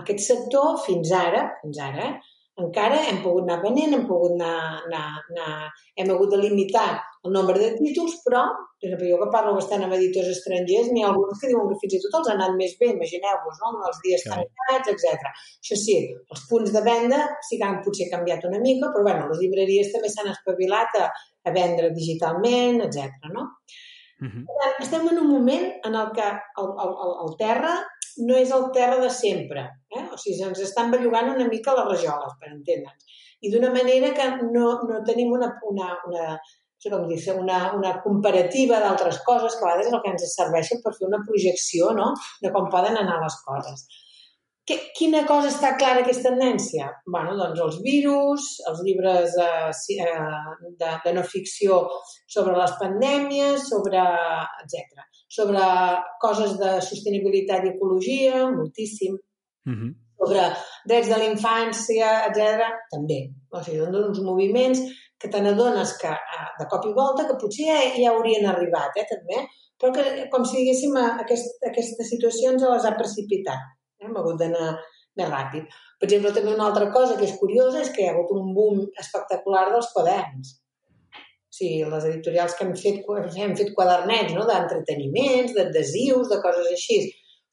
aquest sector fins ara, fins ara, eh, encara hem pogut anar venent, hem pogut anar, anar, anar hem hagut de limitar el nombre de títols, però, per exemple, jo que parlo bastant amb editors estrangers, n'hi ha alguns que diuen que fins i tot els han anat més bé, imagineu-vos, no? els dies tancats, etc. Això sí, els punts de venda sí que han potser canviat una mica, però bueno, les llibreries també s'han espavilat a, a vendre digitalment, etc. no? Uh -huh. Estem en un moment en el que el, el, el, el terra no és el terra de sempre. Eh? O sigui, ens estan bellugant una mica les rajoles, per entendre'ns. I d'una manera que no, no tenim una, una, una, com dir una, una comparativa d'altres coses que a vegades és el que ens serveixen per fer una projecció no? de com poden anar les coses. Que, quina cosa està clara que és tendència? bueno, doncs els virus, els llibres eh, eh, de, de no ficció sobre les pandèmies, sobre etc. Sobre coses de sostenibilitat i ecologia, moltíssim. Mm -hmm. Sobre drets de la infància, etc. també. O sigui, són uns moviments que te n'adones que eh, de cop i volta que potser ja, ja haurien arribat, eh, també, però que, com si diguéssim, aquest, aquesta situació ens les ha precipitat hem hagut d'anar més ràpid. Per exemple, també una altra cosa que és curiosa és que hi ha hagut un boom espectacular dels quaderns. O sigui, les editorials que hem fet, hem fet quadernets no? d'entreteniments, d'adhesius, de coses així.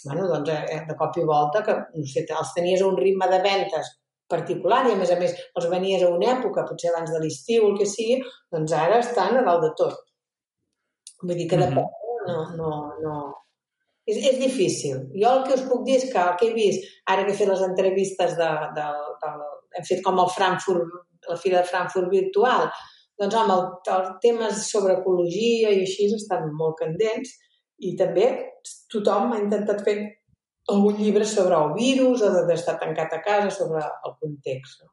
bueno, doncs, eh, de cop i volta, que no sé, els tenies a un ritme de ventes particular i, a més a més, els venies a una època, potser abans de l'estiu o el que sigui, doncs ara estan a dalt de tot. Vull dir que de mm -hmm. no, no, no, és, és difícil. Jo el que us puc dir és que el que he vist, ara que he fet les entrevistes de, de, de, hem fet com el Frankfurt, la Fira de Frankfurt virtual, doncs home, el, els temes sobre ecologia i així estan molt candents i també tothom ha intentat fer algun llibre sobre el virus o d'estar tancat a casa, sobre el context. No?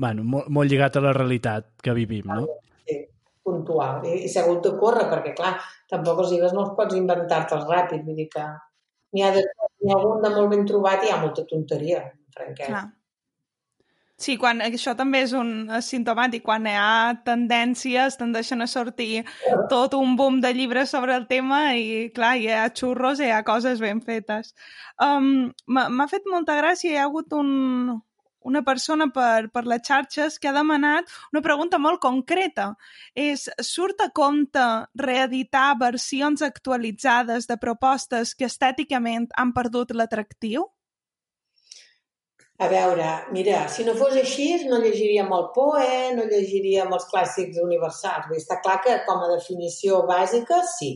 Bueno, molt, molt lligat a la realitat que vivim, no? Sí, puntual. I, i s'ha hagut de córrer, perquè, clar, tampoc els llibres no els pots inventar-te'ls ràpid. Vull dir que n'hi ha, de, ha algun de molt ben trobat i hi ha molta tonteria, franquet. Clar. Sí, quan, això també és un és. Quan hi ha tendències, tendeixen a sortir tot un boom de llibres sobre el tema i, clar, hi ha xurros i hi ha coses ben fetes. Um, M'ha fet molta gràcia, hi ha hagut un, una persona per, per les xarxes que ha demanat una pregunta molt concreta. És, surt a compte reeditar versions actualitzades de propostes que estèticament han perdut l'atractiu? A veure, mira, si no fos així, no llegiríem el Poe, no llegiríem els clàssics universals. Està clar que com a definició bàsica, sí.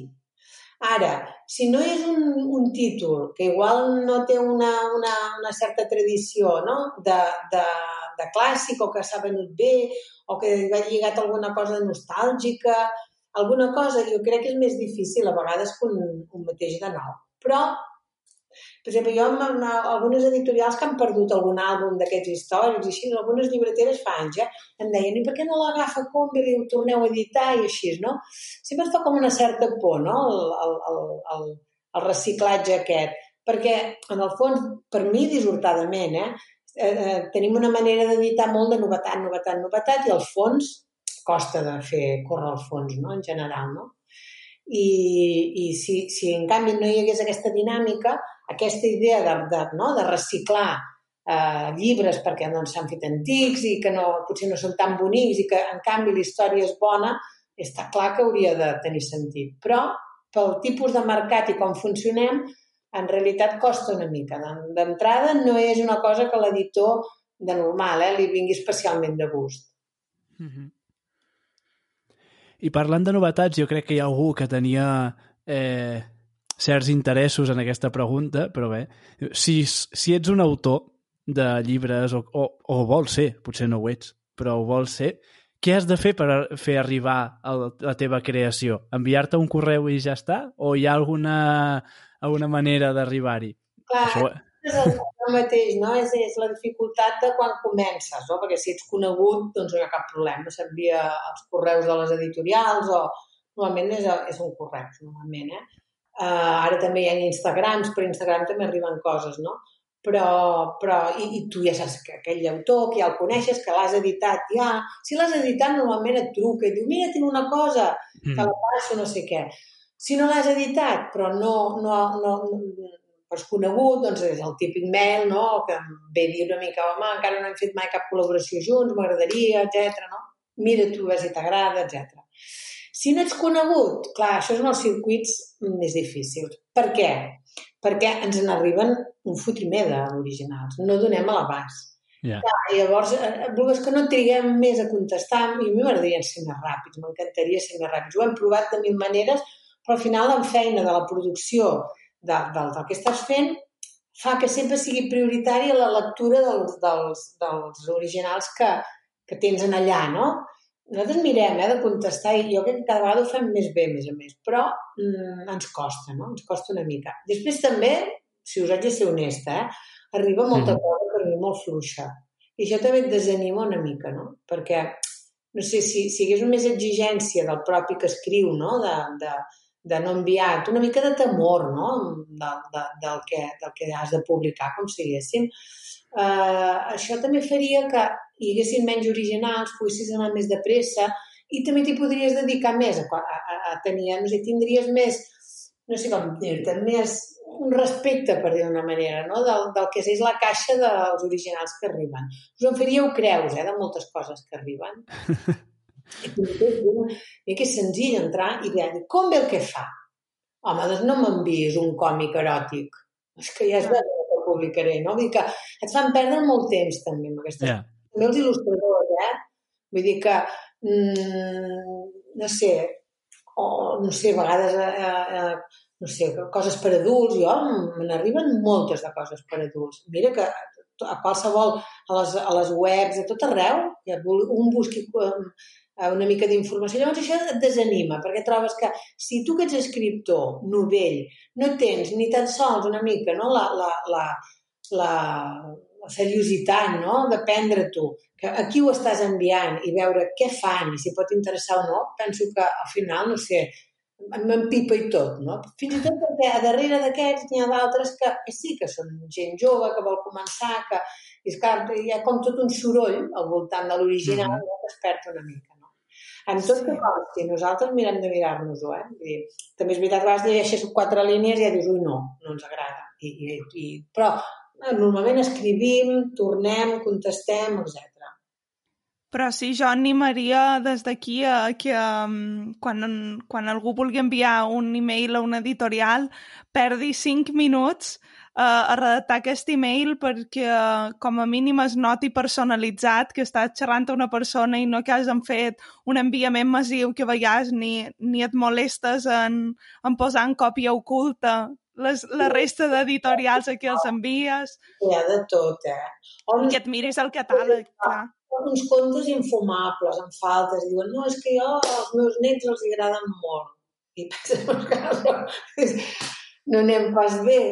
Ara, si no és un, un títol que igual no té una, una, una certa tradició no? de, de, de clàssic o que s'ha venut bé o que va lligat alguna cosa nostàlgica, alguna cosa, jo crec que és més difícil a vegades que un, un mateix de nou. Però per exemple, jo amb, amb algunes editorials que han perdut algun àlbum d'aquests històrics i així, algunes llibreteres fa anys ja em deien, i per què no l'agafa Combi i ho torneu a editar i així, no? Sempre fa com una certa por, no?, el, el, el, el, el reciclatge aquest. Perquè, en el fons, per mi, dissortadament, eh, eh, eh tenim una manera d'editar molt de novetat, novetat, novetat, i al fons costa de fer córrer el fons, no?, en general, no? I, i si, si en canvi no hi hagués aquesta dinàmica, aquesta idea de, de, no, de reciclar eh, llibres perquè doncs, s'han fet antics i que no, potser no són tan bonics i que en canvi la història és bona, està clar que hauria de tenir sentit. Però pel tipus de mercat i com funcionem, en realitat costa una mica. D'entrada no és una cosa que l'editor de normal eh, li vingui especialment de gust. Mm -hmm. I parlant de novetats, jo crec que hi ha algú que tenia eh, certs interessos en aquesta pregunta, però bé, si, si ets un autor de llibres o, o, o vols ser, potser no ho ets, però ho vols ser, què has de fer per fer arribar a la teva creació? Enviar-te un correu i ja està? O hi ha alguna, alguna manera d'arribar-hi? Clar, Això... és el, el mateix, no? És, és la dificultat de quan comences, no? Perquè si ets conegut, doncs no hi ha cap problema. S'envia els correus de les editorials o normalment és, és un correcte, normalment, eh? Uh, ara també hi ha Instagrams, per Instagram també arriben coses, no? Però, però i, i tu ja saps que aquell autor, que ja el coneixes, que l'has editat ja... Si l'has editat, normalment et truca i diu, mira, tinc una cosa, mm. te la passo, no sé què. Si no l'has editat, però no, no, no, no és conegut, doncs és el típic mail, no?, que ve dir una mica, home, encara no hem fet mai cap col·laboració junts, m'agradaria, etc. no? Mira tu, a si t'agrada, etc. Si no ets conegut, clar, això és en els circuits més difícils. Per què? Perquè ens n'arriben un fotimer d'originals. No donem a l'abast. Yeah. Clar, llavors, eh, és que no triguem més a contestar, i a mi m'agradaria ser més ràpids, m'encantaria ser més ràpids. Ho hem provat de mil maneres, però al final la feina de la producció de, del, del que estàs fent fa que sempre sigui prioritària la lectura dels, dels, dels originals que, que tens en allà, no? Nosaltres mirem eh, de contestar i jo crec que cada vegada ho fem més bé, més a més, però mm, ens costa, no? Ens costa una mica. Després també, si us haig de ser honesta, eh, arriba molta mm. cosa per mi molt fluixa. I això també et desanima una mica, no? Perquè, no sé, si, si hi hagués més exigència del propi que escriu, no? De, de, de no enviar, una mica de temor, no? De, de, del, que, del que has de publicar, com si diguéssim, eh, això també faria que hi haguessin menys originals, poguessis anar més de pressa i també t'hi podries dedicar més a, a, a tenir, no sé, tindries més, no sé com dir-te, més un respecte, per dir d'una manera, no? del, del que és la caixa dels originals que arriben. Us en faríeu creus, eh, de moltes coses que arriben. I que és senzill entrar i dir, com ve el que fa? Home, doncs no m'envies un còmic eròtic. És que ja és veritat publicaré, no? Vull dir que et fan perdre molt temps també amb aquestes yeah. També els il·lustradors, eh? Vull dir que, mm, no sé, o no sé, a vegades, eh, eh, no sé, coses per adults, jo me n'arriben moltes de coses per adults. Mira que a qualsevol, a les, a les webs, a tot arreu, un busqui eh, una mica d'informació. Llavors això et desanima, perquè trobes que si tu que ets escriptor, novell, no tens ni tan sols una mica no, la, la, la, la, la seriositat no? de prendre tu, que aquí ho estàs enviant i veure què fan i si pot interessar o no, penso que al final, no sé, m'empipa i tot, no? Fins i tot perquè a darrere d'aquests n'hi ha d'altres que, que sí que són gent jove, que vol començar, que és clar, hi ha com tot un soroll al voltant de l'original mm -hmm. que es perd una mica. En tot sí. que si nosaltres mirem de mirar-nos-ho, eh? Vull dir, també és veritat que a vegades llegeixes quatre línies i ja dius, ui, no, no ens agrada. I, i, i, però normalment escrivim, tornem, contestem, etc. Però sí, jo animaria des d'aquí a que um, quan, quan algú vulgui enviar un email a una editorial perdi cinc minuts uh, a redactar aquest email perquè uh, com a mínim es noti personalitzat que estàs xerrant a una persona i no que has fet un enviament massiu que vegades ni, ni et molestes en, en posar en còpia oculta les, la resta d'editorials a qui els envies. Hi ha de tot, eh? On... I que et miris el catàleg, clar. Uns contes infumables, en faltes, diuen, no, és que jo, els meus nets els agraden molt. I penses, no anem pas bé.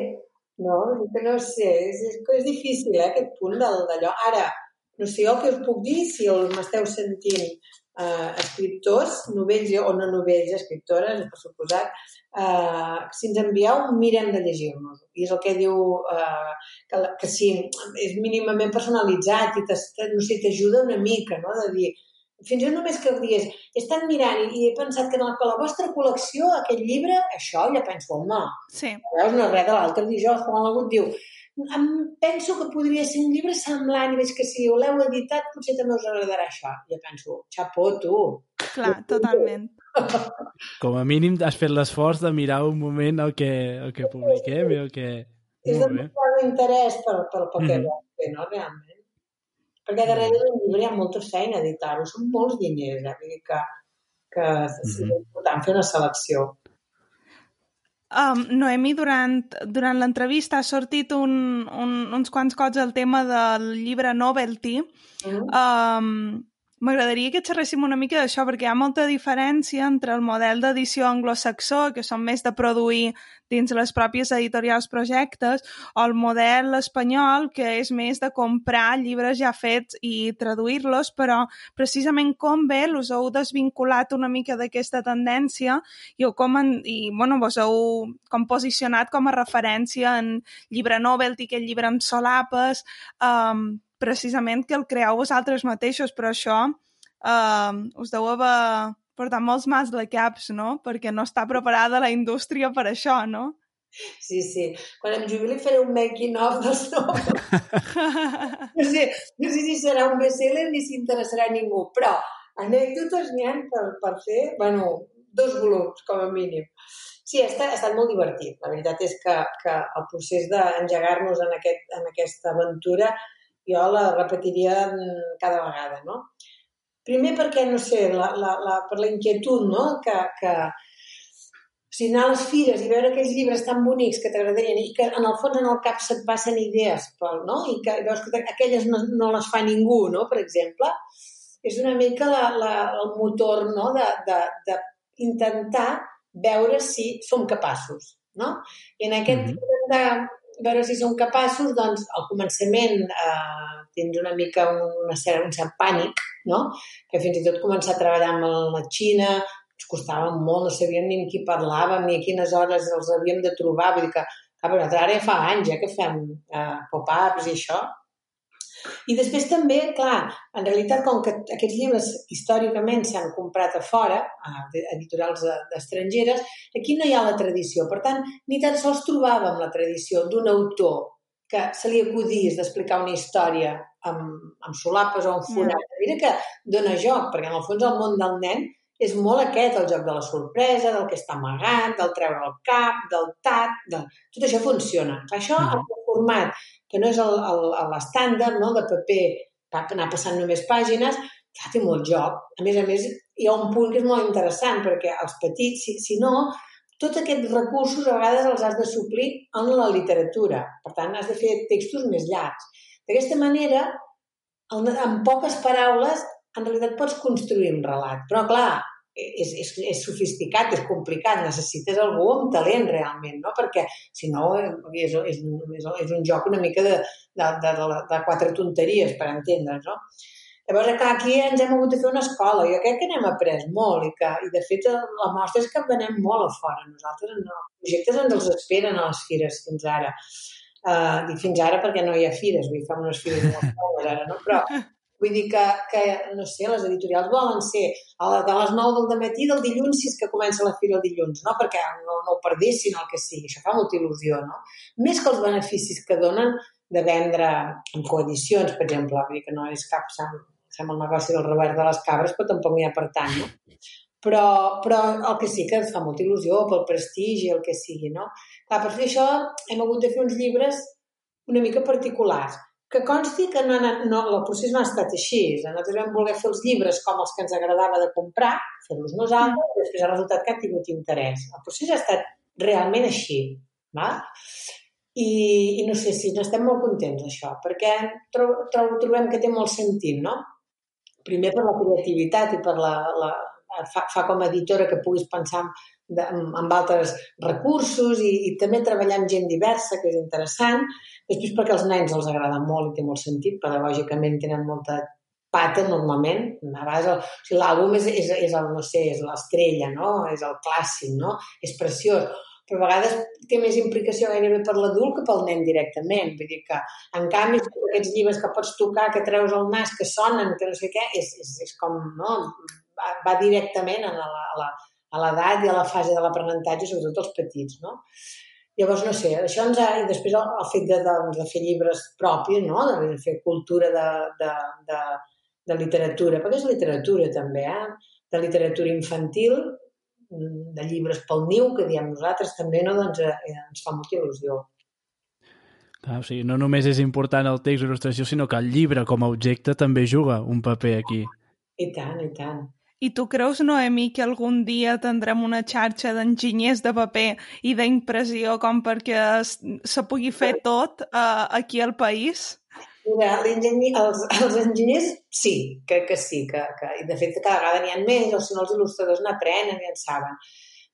No, que no sé, és, és, és difícil, eh, aquest punt d'allò. Ara, no sé jo què us puc dir, si m'esteu sentint eh, escriptors, novells o no novells, escriptores, per suposat, eh, si ens envieu, mirem de llegir-nos. I és el que diu eh, que, que si és mínimament personalitzat i no sé, t'ajuda una mica, no?, de dir, fins i tot només que digués, he estat mirant i, he pensat que en la, que la vostra col·lecció, aquest llibre, això ja penso, home, sí. veus, no res de l'altre dijous, quan l'ha diu, em penso que podria ser un llibre semblant i veig que si l'heu editat potser també us agradarà això. Ja penso, xapó, tu. Clar, totalment. Com a mínim has fet l'esforç de mirar un moment el que, el que publiquem i el que... És de interès per, per, pel que mm -hmm. fer, no, realment. Perquè darrere d'un llibre hi ha molta feina editar-ho, són molts diners, eh? Vull dir que, que és mm -hmm. important fer una selecció. Um, Noemi, durant, durant l'entrevista ha sortit un, un, uns quants cops el tema del llibre Novelty. Mm -hmm. um, m'agradaria que xerréssim una mica d'això, perquè hi ha molta diferència entre el model d'edició anglosaxó, que són més de produir dins les pròpies editorials projectes, o el model espanyol, que és més de comprar llibres ja fets i traduir-los, però precisament com bé us heu desvinculat una mica d'aquesta tendència i, com en, i bueno, vos heu com posicionat com a referència en llibre novelty, aquest llibre amb solapes, um, precisament que el creeu vosaltres mateixos, però això uh, us deu haver portat molts mals de caps, no? Perquè no està preparada la indústria per això, no? Sí, sí. Quan em jubili faré un making-of dels noms. no, sé, no sé si serà un best-seller ni si interessarà a ningú, però anècdotes n'hi ha per, per fer, bueno, dos volums, com a mínim. Sí, ha estat, ha estat molt divertit. La veritat és que, que el procés d'engegar-nos en, aquest, en aquesta aventura jo la repetiria cada vegada, no? Primer perquè, no sé, la, la, la, per la inquietud, no?, que, que o sigui, anar a les fires i veure aquells llibres tan bonics que t'agradarien i que en el fons en el cap se't passen idees, pel, no? I que veus que aquelles no, no les fa ningú, no?, per exemple, és una mica la, la, el motor no? de, de, de intentar veure si som capaços, no? I en aquest mm -hmm. de veure si som capaços, doncs, al començament eh, tens una mica una cert, un cert pànic, no? Que fins i tot començar a treballar amb la Xina ens costava molt, no sabíem ni amb qui parlàvem, ni a quines hores els havíem de trobar, vull dir que, clar, però ara ja fa anys, eh, que fem eh, pop-ups i això, i després també, clar, en realitat, com que aquests llibres històricament s'han comprat a fora, a editorials estrangeres, aquí no hi ha la tradició. Per tant, ni tan sols trobàvem la tradició d'un autor que se li acudís d'explicar una història amb, amb solapes o amb forat. Mm. Mira que dona joc, perquè en el fons el món del nen és molt aquest, el joc de la sorpresa, del que està amagat, del treure el cap, del tat... De... Tot això funciona. Això, mm. el format que no és l'estàndard no? de paper per anar passant només pàgines, ja té molt joc. A més a més, hi ha un punt que és molt interessant, perquè els petits, si, si no, tots aquests recursos a vegades els has de suplir en la literatura. Per tant, has de fer textos més llargs. D'aquesta manera, en poques paraules, en realitat pots construir un relat. Però, clar, és, és, és sofisticat, és complicat, necessites algú amb talent realment, no? perquè si no és, és, és, és un joc una mica de, de, de, de, de quatre tonteries, per entendre's. No? Llavors, clar, aquí ens hem hagut de fer una escola. Jo crec que n'hem après molt i que, i de fet, la mostra és que venem molt a fora. Nosaltres, els projectes ens els esperen a les fires fins ara. Uh, dic fins ara perquè no hi ha fires, vull dir, fem unes fires molt ara, no? Però Vull dir que, que, no sé, les editorials volen ser a la, de les 9 del matí del dilluns si és que comença la fira el dilluns, no? perquè no, no ho perdessin el que sigui. Això fa molta il·lusió, no? Més que els beneficis que donen de vendre en coedicions, per exemple, vull dir que no és cap sant, sembla el negoci del Robert de les Cabres, però tampoc n'hi ha per tant, no? Però, però el que sí que ens fa molta il·lusió pel prestigi, el que sigui, no? Clar, per fer això hem hagut de fer uns llibres una mica particulars que consti que no, no, el procés no ha estat així. Nosaltres vam voler fer els llibres com els que ens agradava de comprar, fer-los nosaltres, i després ha resultat que ha tingut interès. El procés ha estat realment així. Va? I, I no sé si n'estem molt contents d'això, perquè tro, tro, trobem que té molt sentit, no? Primer per la creativitat i per la, la, fa, fa com a editora que puguis pensar de, amb altres recursos i, i també treballar amb gent diversa, que és interessant, Després perquè als nens els agrada molt i té molt sentit, pedagògicament tenen molta pata normalment, a vegades o sigui, l'àlbum és, és, és el, no sé, és l'estrella, no? és el clàssic, no? és preciós, però a vegades té més implicació gairebé per l'adult que pel nen directament. Vull dir que, en canvi, aquests llibres que pots tocar, que treus el nas, que sonen, que no sé què, és, és, és com, no? Va, va directament a l'edat i a la fase de l'aprenentatge, sobretot els petits, no? Llavors, no sé, això ens ha... I després el, el fet de, de, de fer llibres propis, no? de fer cultura de, de, de, de literatura, perquè és literatura també, eh? de literatura infantil, mm, de llibres pel niu, que diem nosaltres també, no? doncs eh, ens fa molta il·lusió. Ah, o sigui, no només és important el text o il·lustració, sinó que el llibre com a objecte també juga un paper aquí. I tant, i tant. I tu creus, Noemi, que algun dia tindrem una xarxa d'enginyers de paper i d'impressió com perquè se pugui fer tot uh, aquí al país? Mira, els, els enginyers sí, crec que sí, que, que, i de fet cada vegada n'hi ha més, o si no els il·lustradors n'aprenen i en saben.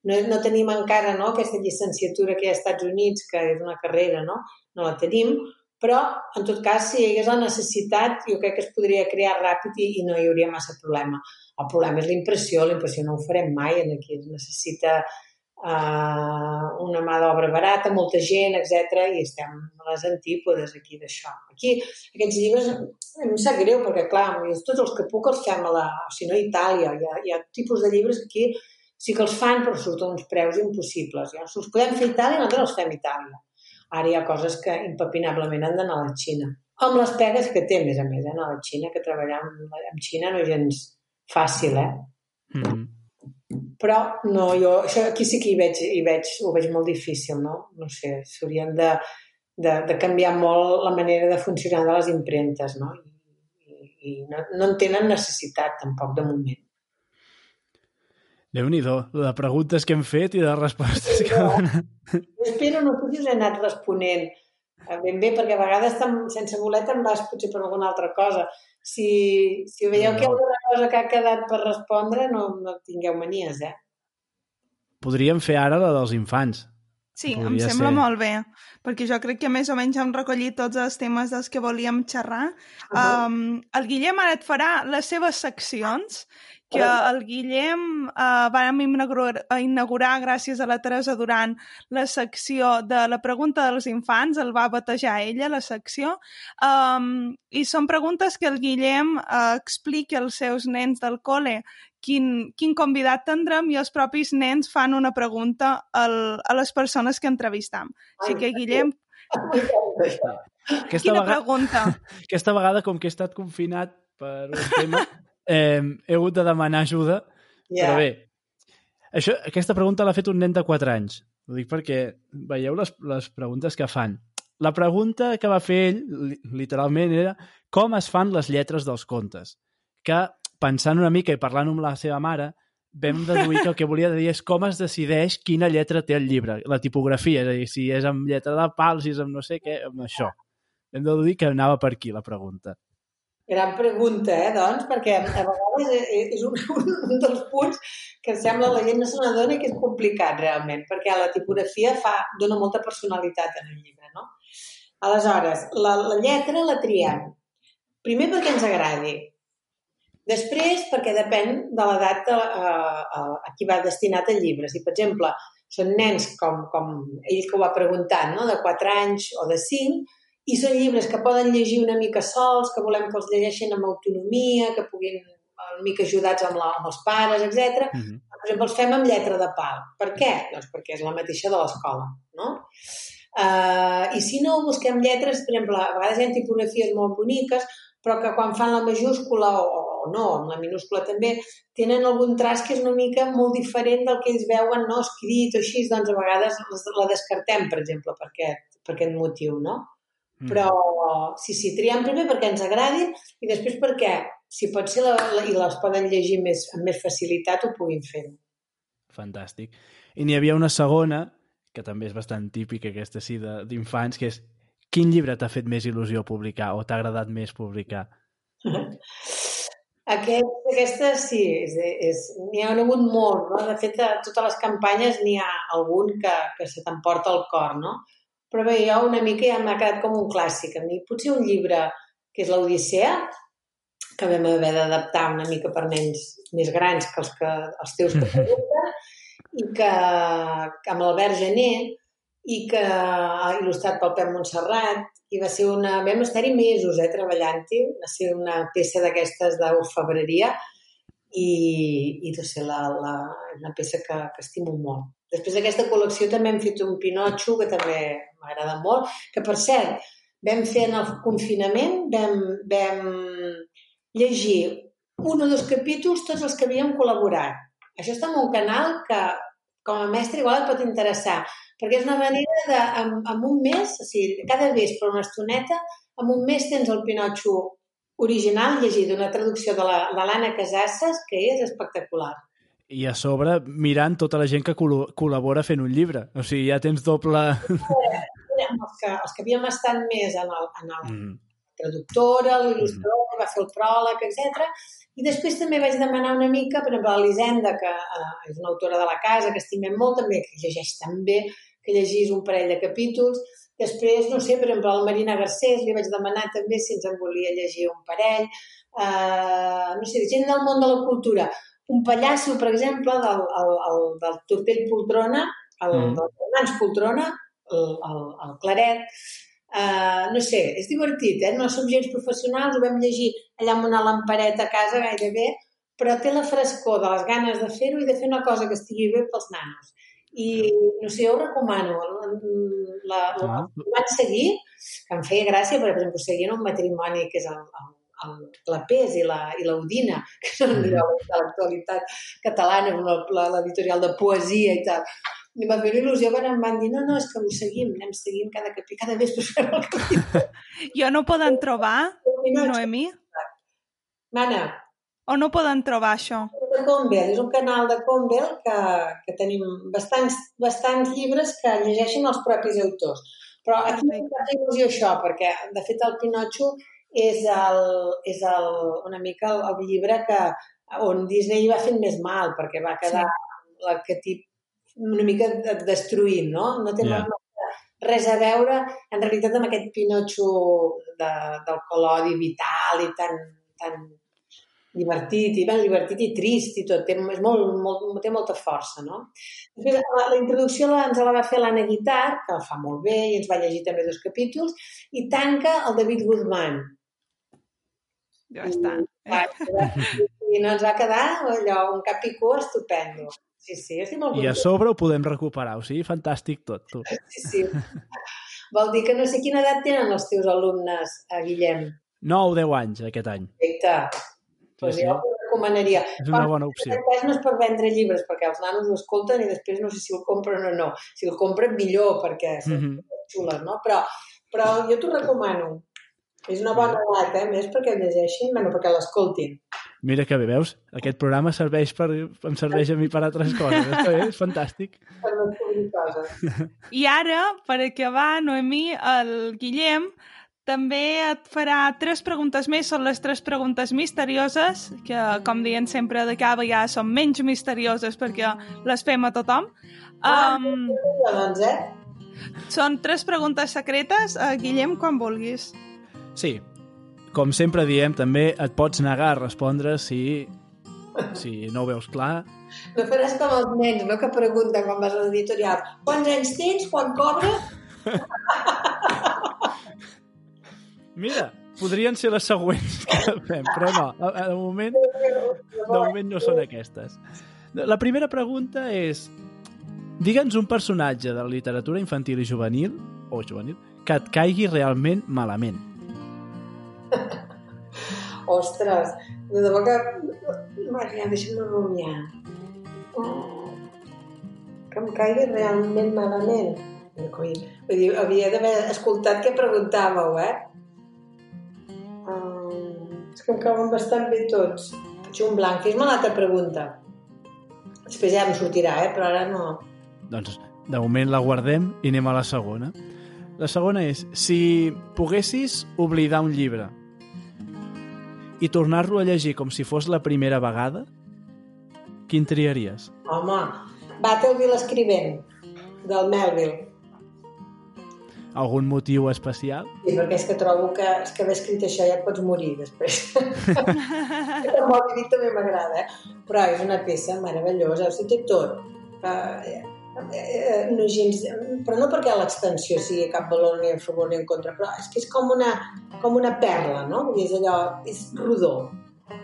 No, no tenim encara no, aquesta llicenciatura que hi ha als Estats Units, que és una carrera, no? no la tenim, però en tot cas, si hi hagués la necessitat, jo crec que es podria crear ràpid i, i no hi hauria massa problema. El problema és l'impressió, l'impressió no ho farem mai, en aquí es necessita uh, una mà d'obra barata, molta gent, etc i estem a les antípodes aquí d'això. Aquí, aquests llibres, em sap greu, perquè clar, tots els que puc els fem a la, si no a Itàlia, hi ha, hi ha tipus de llibres que aquí sí que els fan, però surten uns preus impossibles. Ja. Si els podem fer a Itàlia, nosaltres els fem a Itàlia. Ara hi ha coses que impepinablement han d'anar a la Xina. Amb les pegues que té, a més a més, eh? a la Xina, que treballar amb, amb Xina no és gens fàcil, eh? Mm -hmm. Però no, jo això aquí sí que hi veig, hi veig, ho veig molt difícil, no? No sé, s'haurien de, de, de canviar molt la manera de funcionar de les impremtes, no? I, i, i no, no en tenen necessitat tampoc de moment. Déu nhi de preguntes que hem fet i de respostes que anat. Espero, no sé si us he anat responent ben bé, perquè a vegades sense voler te'n vas potser per alguna altra cosa. Si, si veieu no. que hi ha alguna cosa que ha quedat per respondre, no, no tingueu manies, eh? Podríem fer ara la dels infants. Sí, Podria em sembla ser. molt bé, perquè jo crec que més o menys hem recollit tots els temes dels que volíem xerrar. Uh -huh. um, el Guillem ara et farà les seves seccions que el Guillem eh, vam inaugurar, inaugurar gràcies a la Teresa Duran la secció de la pregunta dels infants, el va batejar ella, la secció, um, i són preguntes que el Guillem uh, explica als seus nens del col·le quin, quin convidat tindrem i els propis nens fan una pregunta al, a les persones que entrevistam. Així que, Guillem, aquesta Quina vegada, pregunta? Aquesta vegada, com que he estat confinat per un tema, eh, he hagut de demanar ajuda, yeah. però bé, això, aquesta pregunta l'ha fet un nen de 4 anys. Ho dic perquè veieu les, les preguntes que fan. La pregunta que va fer ell, literalment, era com es fan les lletres dels contes. Que, pensant una mica i parlant amb la seva mare, vam deduir que el que volia dir és com es decideix quina lletra té el llibre, la tipografia, és a dir, si és amb lletra de pal, si és amb no sé què, amb això. Hem de dir que anava per aquí la pregunta. Gran pregunta, eh, doncs, perquè a vegades és un, un dels punts que sembla la gent no se n'adona que és complicat realment, perquè la tipografia fa, dona molta personalitat en el llibre, no? Aleshores, la, la lletra la triem. Primer perquè ens agradi. Després perquè depèn de l'edat a, a, a qui va destinat el llibre. Si, per exemple, són nens com, com ell que ho va preguntar, no? de 4 anys o de 5, i són llibres que poden llegir una mica sols, que volem que els llegeixin amb autonomia, que puguin una mica ajudats amb, la, amb els pares, etc. Mm -hmm. Per exemple, els fem amb lletra de pal. Per què? Doncs perquè és la mateixa de l'escola, no? Uh, I si no, busquem lletres, per exemple, a vegades hi ha tipografies molt boniques, però que quan fan la majúscula o, o no, amb la minúscula també, tenen algun traç que és una mica molt diferent del que ells veuen no escrit o així, doncs a vegades la descartem, per exemple, per aquest, per aquest motiu, no? Mm. Però sí, sí, triem primer perquè ens agradin i després perquè, si pot ser la, la, i les poden llegir més, amb més facilitat, ho puguin fer. Fantàstic. I n'hi havia una segona, que també és bastant típica, aquesta sí, d'infants, que és quin llibre t'ha fet més il·lusió publicar o t'ha agradat més publicar? Aquest, aquesta sí, és, és, n'hi ha hagut molt, no? De fet, a totes les campanyes n'hi ha algun que, que se t'emporta el cor, no? Però bé, jo una mica ja m'ha quedat com un clàssic. A mi potser un llibre que és l'Odissea, que vam haver d'adaptar una mica per nens més grans que els, que, els teus que pregunten, i que, que amb l'Albert Gené, i que ha il·lustrat pel Pep Montserrat, i va ser una... Vam estar-hi mesos, eh, treballant-hi, va ser una peça d'aquestes d'orfebreria, i, i no sé, la, la, una peça que, que estimo molt. Després d'aquesta col·lecció també hem fet un Pinotxo, que també m'agrada molt, que per cert, vam fer en el confinament, vam, vam llegir un o dos capítols tots els que havíem col·laborat. Això està en un canal que com a mestre igual et pot interessar, perquè és una manera de, en, en un mes, o sigui, cada vespre una estoneta, en un mes tens el Pinotxo original llegit d'una traducció de l'Anna Casasses, que és espectacular i a sobre mirant tota la gent que col col·labora fent un llibre. O sigui, ja tens doble... Mira, els, que, els que havíem estat més en el, en el, mm. traductora, l'il·lustradora, que va fer el pròleg, etc. I després també vaig demanar una mica, per exemple, a l'Elisenda, que eh, és una autora de la casa, que estimem molt també, que llegeix tan bé, que llegís un parell de capítols. Després, no sé, per exemple, al Marina Garcés li vaig demanar també si ens en volia llegir un parell. Uh, no sé, gent del món de la cultura. Un pallasso, per exemple, del, el, el, del Tortell Poltrona, el, mm. del Fernans Poltrona, el, el, el Claret, Uh, no sé, és divertit, eh? No som gens professionals, ho vam llegir allà amb una lampareta a casa gairebé, però té la frescor de les ganes de fer-ho i de fer una cosa que estigui bé pels nanos. I, no sé, jo ho recomano. La, la, la van seguir, que em feia gràcia, per exemple, seguien un matrimoni que és el, el el Clapés i l'Audina, que són mm. de l'actualitat catalana, l'editorial de poesia i tal i va fer il·lusió quan em van dir no, no, és que ho seguim, anem seguint cada capítol, cada vespre fem el capítol. jo no poden trobar, Noemi? Mana. O no poden trobar això? De Convel, és un canal de Convel que, que tenim bastants, bastants llibres que llegeixen els propis autors. Però aquí em fa il·lusió això, perquè de fet el Pinotxo és, el, és el, una mica el, el llibre que, on Disney va fent més mal, perquè va quedar sí. l'arquetip una mica destruint, no? No té yeah. res a veure, en realitat, amb aquest Pinotxo de, del colodi vital i tan, tan divertit, i ben divertit i trist i tot, té, és molt, molt, té molta força, no? Després, la, la introducció la, ens la va fer l'Anna Guitar, que la fa molt bé i ens va llegir també dos capítols, i tanca el David Guzmán. Ja està. I, i no ens va quedar allò, un cap i cua estupendo. Sí, sí, estic molt I a sobre ho podem recuperar, o sigui, fantàstic tot, tu. Sí, sí. Vol dir que no sé quina edat tenen els teus alumnes, a eh, Guillem. 9 o 10 anys aquest any. Perfecte. Sí, pues sí. jo ho recomanaria. És una bona opció. Cas no és per vendre llibres, perquè els nanos ho escolten i després no sé si el compren o no. Si el compren, millor, perquè són mm -hmm. xules, no? Però, però jo t'ho recomano. És una bona edat, eh? Més perquè el llegeixin, bueno, perquè l'escoltin. Mira que bé, veus? Aquest programa serveix per, em serveix a mi per altres coses. Bé, és fantàstic. I ara, per acabar, Noemí, el Guillem també et farà tres preguntes més, són les tres preguntes misterioses, que, com diuen sempre, de cada vegada són menys misterioses perquè les fem a tothom. Ah, um, doncs, eh? Són tres preguntes secretes. Uh, Guillem, quan vulguis. Sí, com sempre diem, també et pots negar a respondre si, si no ho veus clar. No faràs com els nens, no?, que pregunten quan vas a l'editorial quants anys tens, quan cobra? Mira, podrien ser les següents que fem, però no, de moment, de moment no són aquestes. La primera pregunta és digue'ns un personatge de la literatura infantil i juvenil, o juvenil, que et caigui realment malament. Ostres, de debò que... Maria, deixa'm rumiar. Oh, que em caigui realment malament. Vull dir, havia d'haver escoltat què preguntàveu, eh? Um, és que em cauen bastant bé tots. Faig un blanc. Fes-me l'altra pregunta. Després ja em sortirà, eh? Però ara no. Doncs, de moment la guardem i anem a la segona. La segona és, si poguessis oblidar un llibre, i tornar-lo a llegir com si fos la primera vegada, quin triaries? Home, Battleville escrivent, del Melville. Algun motiu especial? Sí, perquè és que trobo que, és que haver escrit això ja et pots morir després. el Moby també m'agrada, eh? però és una peça meravellosa, o sigui, té tot. Uh, eh, no gens, però no perquè l'extensió sigui cap valor ni a favor ni en contra, però és que és com una, com una perla, no? Vull dir, és allò, és rodó.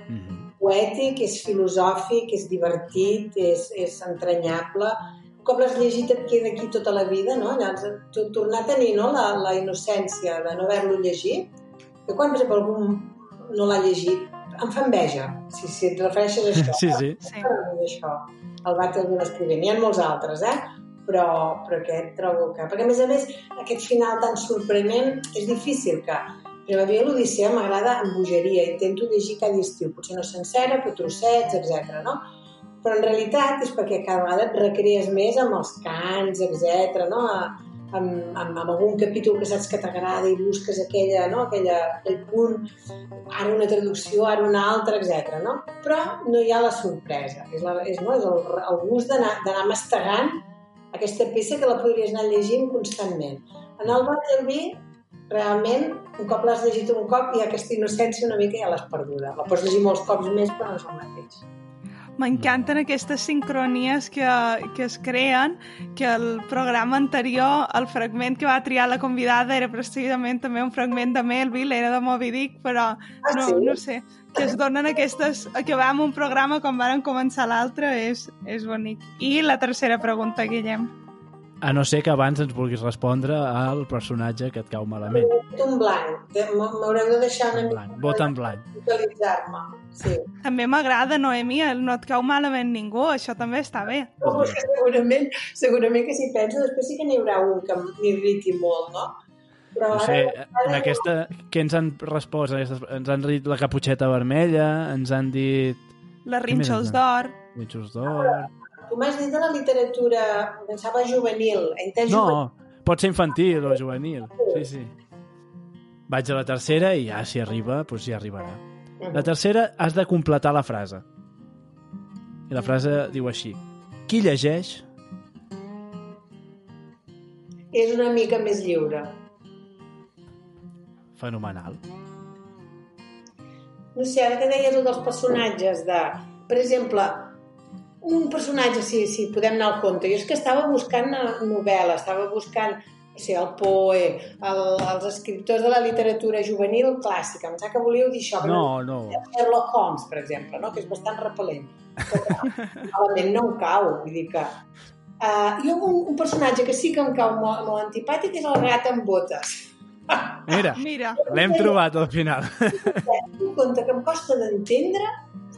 Mm -hmm. Poètic, és filosòfic, és divertit, és, és entranyable. Un cop l'has llegit et queda aquí tota la vida, no? Llavors, tornar a tenir no? la, la innocència de no haver-lo llegit. Jo quan, per exemple, algú no l'ha llegit, em fa enveja, si, si et refereixes a això. Sí, sí. sí. Això el Battle d'un escrivent. N'hi ha molts altres, eh? Però, però aquest trobo que... Perquè, a més a més, aquest final tan sorprenent és difícil que... Per a mi l'Odissea m'agrada amb bogeria, intento llegir cada estiu, potser no sencera, però trossets, etc. no? Però en realitat és perquè cada vegada et recrees més amb els cants, etc. no? Amb, amb, amb algun capítol que saps que t'agrada i busques aquella, no? aquella, aquell punt, ara una traducció, ara una altra, etc. No? Però no hi ha la sorpresa, és, la, és, no? és el, el gust d'anar mastegant aquesta peça que la podries anar llegint constantment. En el Vi, realment, un cop l'has llegit un cop, i aquesta innocència una mica ja l'has perduda. La pots llegir molts cops més, però no és el mateix. M'encanten aquestes sincronies que, que es creen, que el programa anterior, el fragment que va triar la convidada era precisament també un fragment de Melville, era de Moby Dick, però ah, no, no sé, que es donen aquestes... que va un programa quan varen començar l'altre és, és bonic. I la tercera pregunta, Guillem. A no ser que abans ens vulguis respondre al personatge que et cau malament. Vot en blanc. M'haureu de deixar una mica... Vot en blanc. Utilitzar-me. Sí. També m'agrada, Noemi, no et cau malament ningú, això també està bé. No, segurament, segurament que si penso, després sí que n'hi haurà un que m'irriti molt, no? Però no sé, ara, en aquesta... Què ens han respost? Ens han dit la caputxeta vermella, ens han dit... Les rínxols d'or. Rínxols d'or... Tu m'has dit de la literatura, pensava juvenil. Entès no, juvenil. pot ser infantil o juvenil. Sí, sí. Vaig a la tercera i ja, si arriba, doncs ja arribarà. La tercera has de completar la frase. I la frase diu així. Qui llegeix? És una mica més lliure. Fenomenal. No sé, ara que deies dels personatges de... Per exemple, un personatge, si, si podem anar al compte. Jo és que estava buscant novel·la, estava buscant o sigui, el Poe, el, els escriptors de la literatura juvenil clàssica. Em sap que volíeu dir això. No, no. Sherlock Holmes, per exemple, no? que és bastant repel·lent. Però, no em cau, vull dir que... Uh, jo un, un personatge que sí que em cau molt, molt antipàtic és el gat amb botes. Mira, Mira. l'hem trobat al final. Un conte que em costa d'entendre,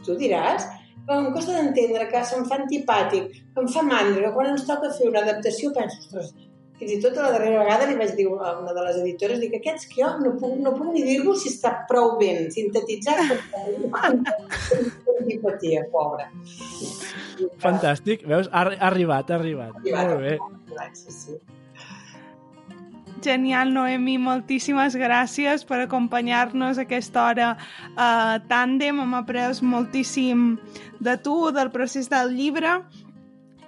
tu diràs, però em costa d'entendre que se'm fa antipàtic, que em fa mandra, que quan ens toca fer una adaptació penso, ostres, fins i tot la darrera vegada li vaig dir a una de les editores, dic, aquests que jo no puc, no puc ni dir-vos si està prou ben sintetitzat, antipatia, pobra. Fantàstic, veus? Ha, ha arribat, ha arribat. arribat Molt bé. Sí, sí. Genial, Noemi, moltíssimes gràcies per acompanyar-nos aquesta hora a uh, Tàndem. Hem après moltíssim de tu, del procés del llibre.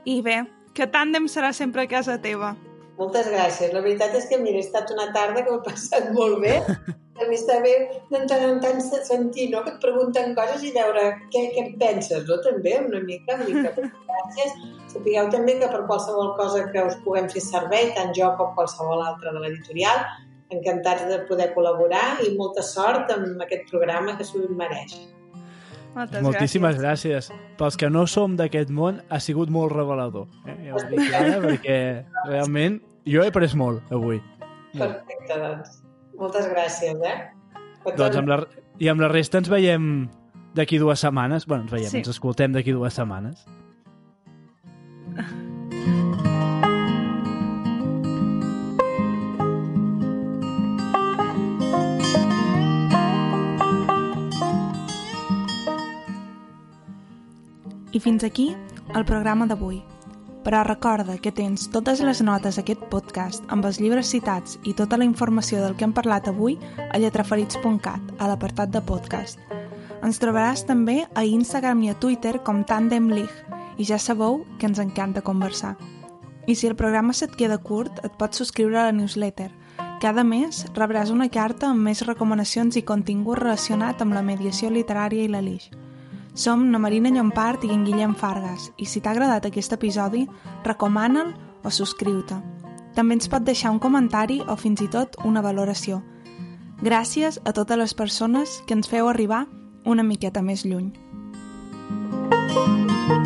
I bé, que Tàndem serà sempre a casa teva. Moltes gràcies. La veritat és que, mira, ha estat una tarda que m'ha passat molt bé. Mi està bé de tant en tant sentir, no?, que et pregunten coses i veure què, què en penses, no?, també, una mica, una mica. Gràcies. Sapigueu també que per qualsevol cosa que us puguem fer servei, tant jo com qualsevol altre de l'editorial, encantats de poder col·laborar i molta sort amb aquest programa que s'ho mereix. Moltes Moltíssimes gràcies. gràcies. Pels que no som d'aquest món, ha sigut molt revelador. Eh? Ja ho dic ara, perquè realment jo he après molt avui. Perfecte, doncs. Moltes gràcies, eh? doncs amb la, i amb la resta ens veiem d'aquí dues setmanes. bueno, ens veiem, sí. ens escoltem d'aquí dues setmanes. I fins aquí el programa d'avui. Però recorda que tens totes les notes d'aquest podcast amb els llibres citats i tota la informació del que hem parlat avui a lletraferits.cat, a l'apartat de podcast. Ens trobaràs també a Instagram i a Twitter com Tandem League i ja sabeu que ens encanta conversar. I si el programa se't queda curt, et pots subscriure a la newsletter. Cada mes rebràs una carta amb més recomanacions i contingut relacionat amb la mediació literària i la Lix. Som na Marina Llompart i en Guillem Fargas i si t'ha agradat aquest episodi, recomana'l o subscriu-te. També ens pot deixar un comentari o fins i tot una valoració. Gràcies a totes les persones que ens feu arribar una miqueta més lluny. Thank you.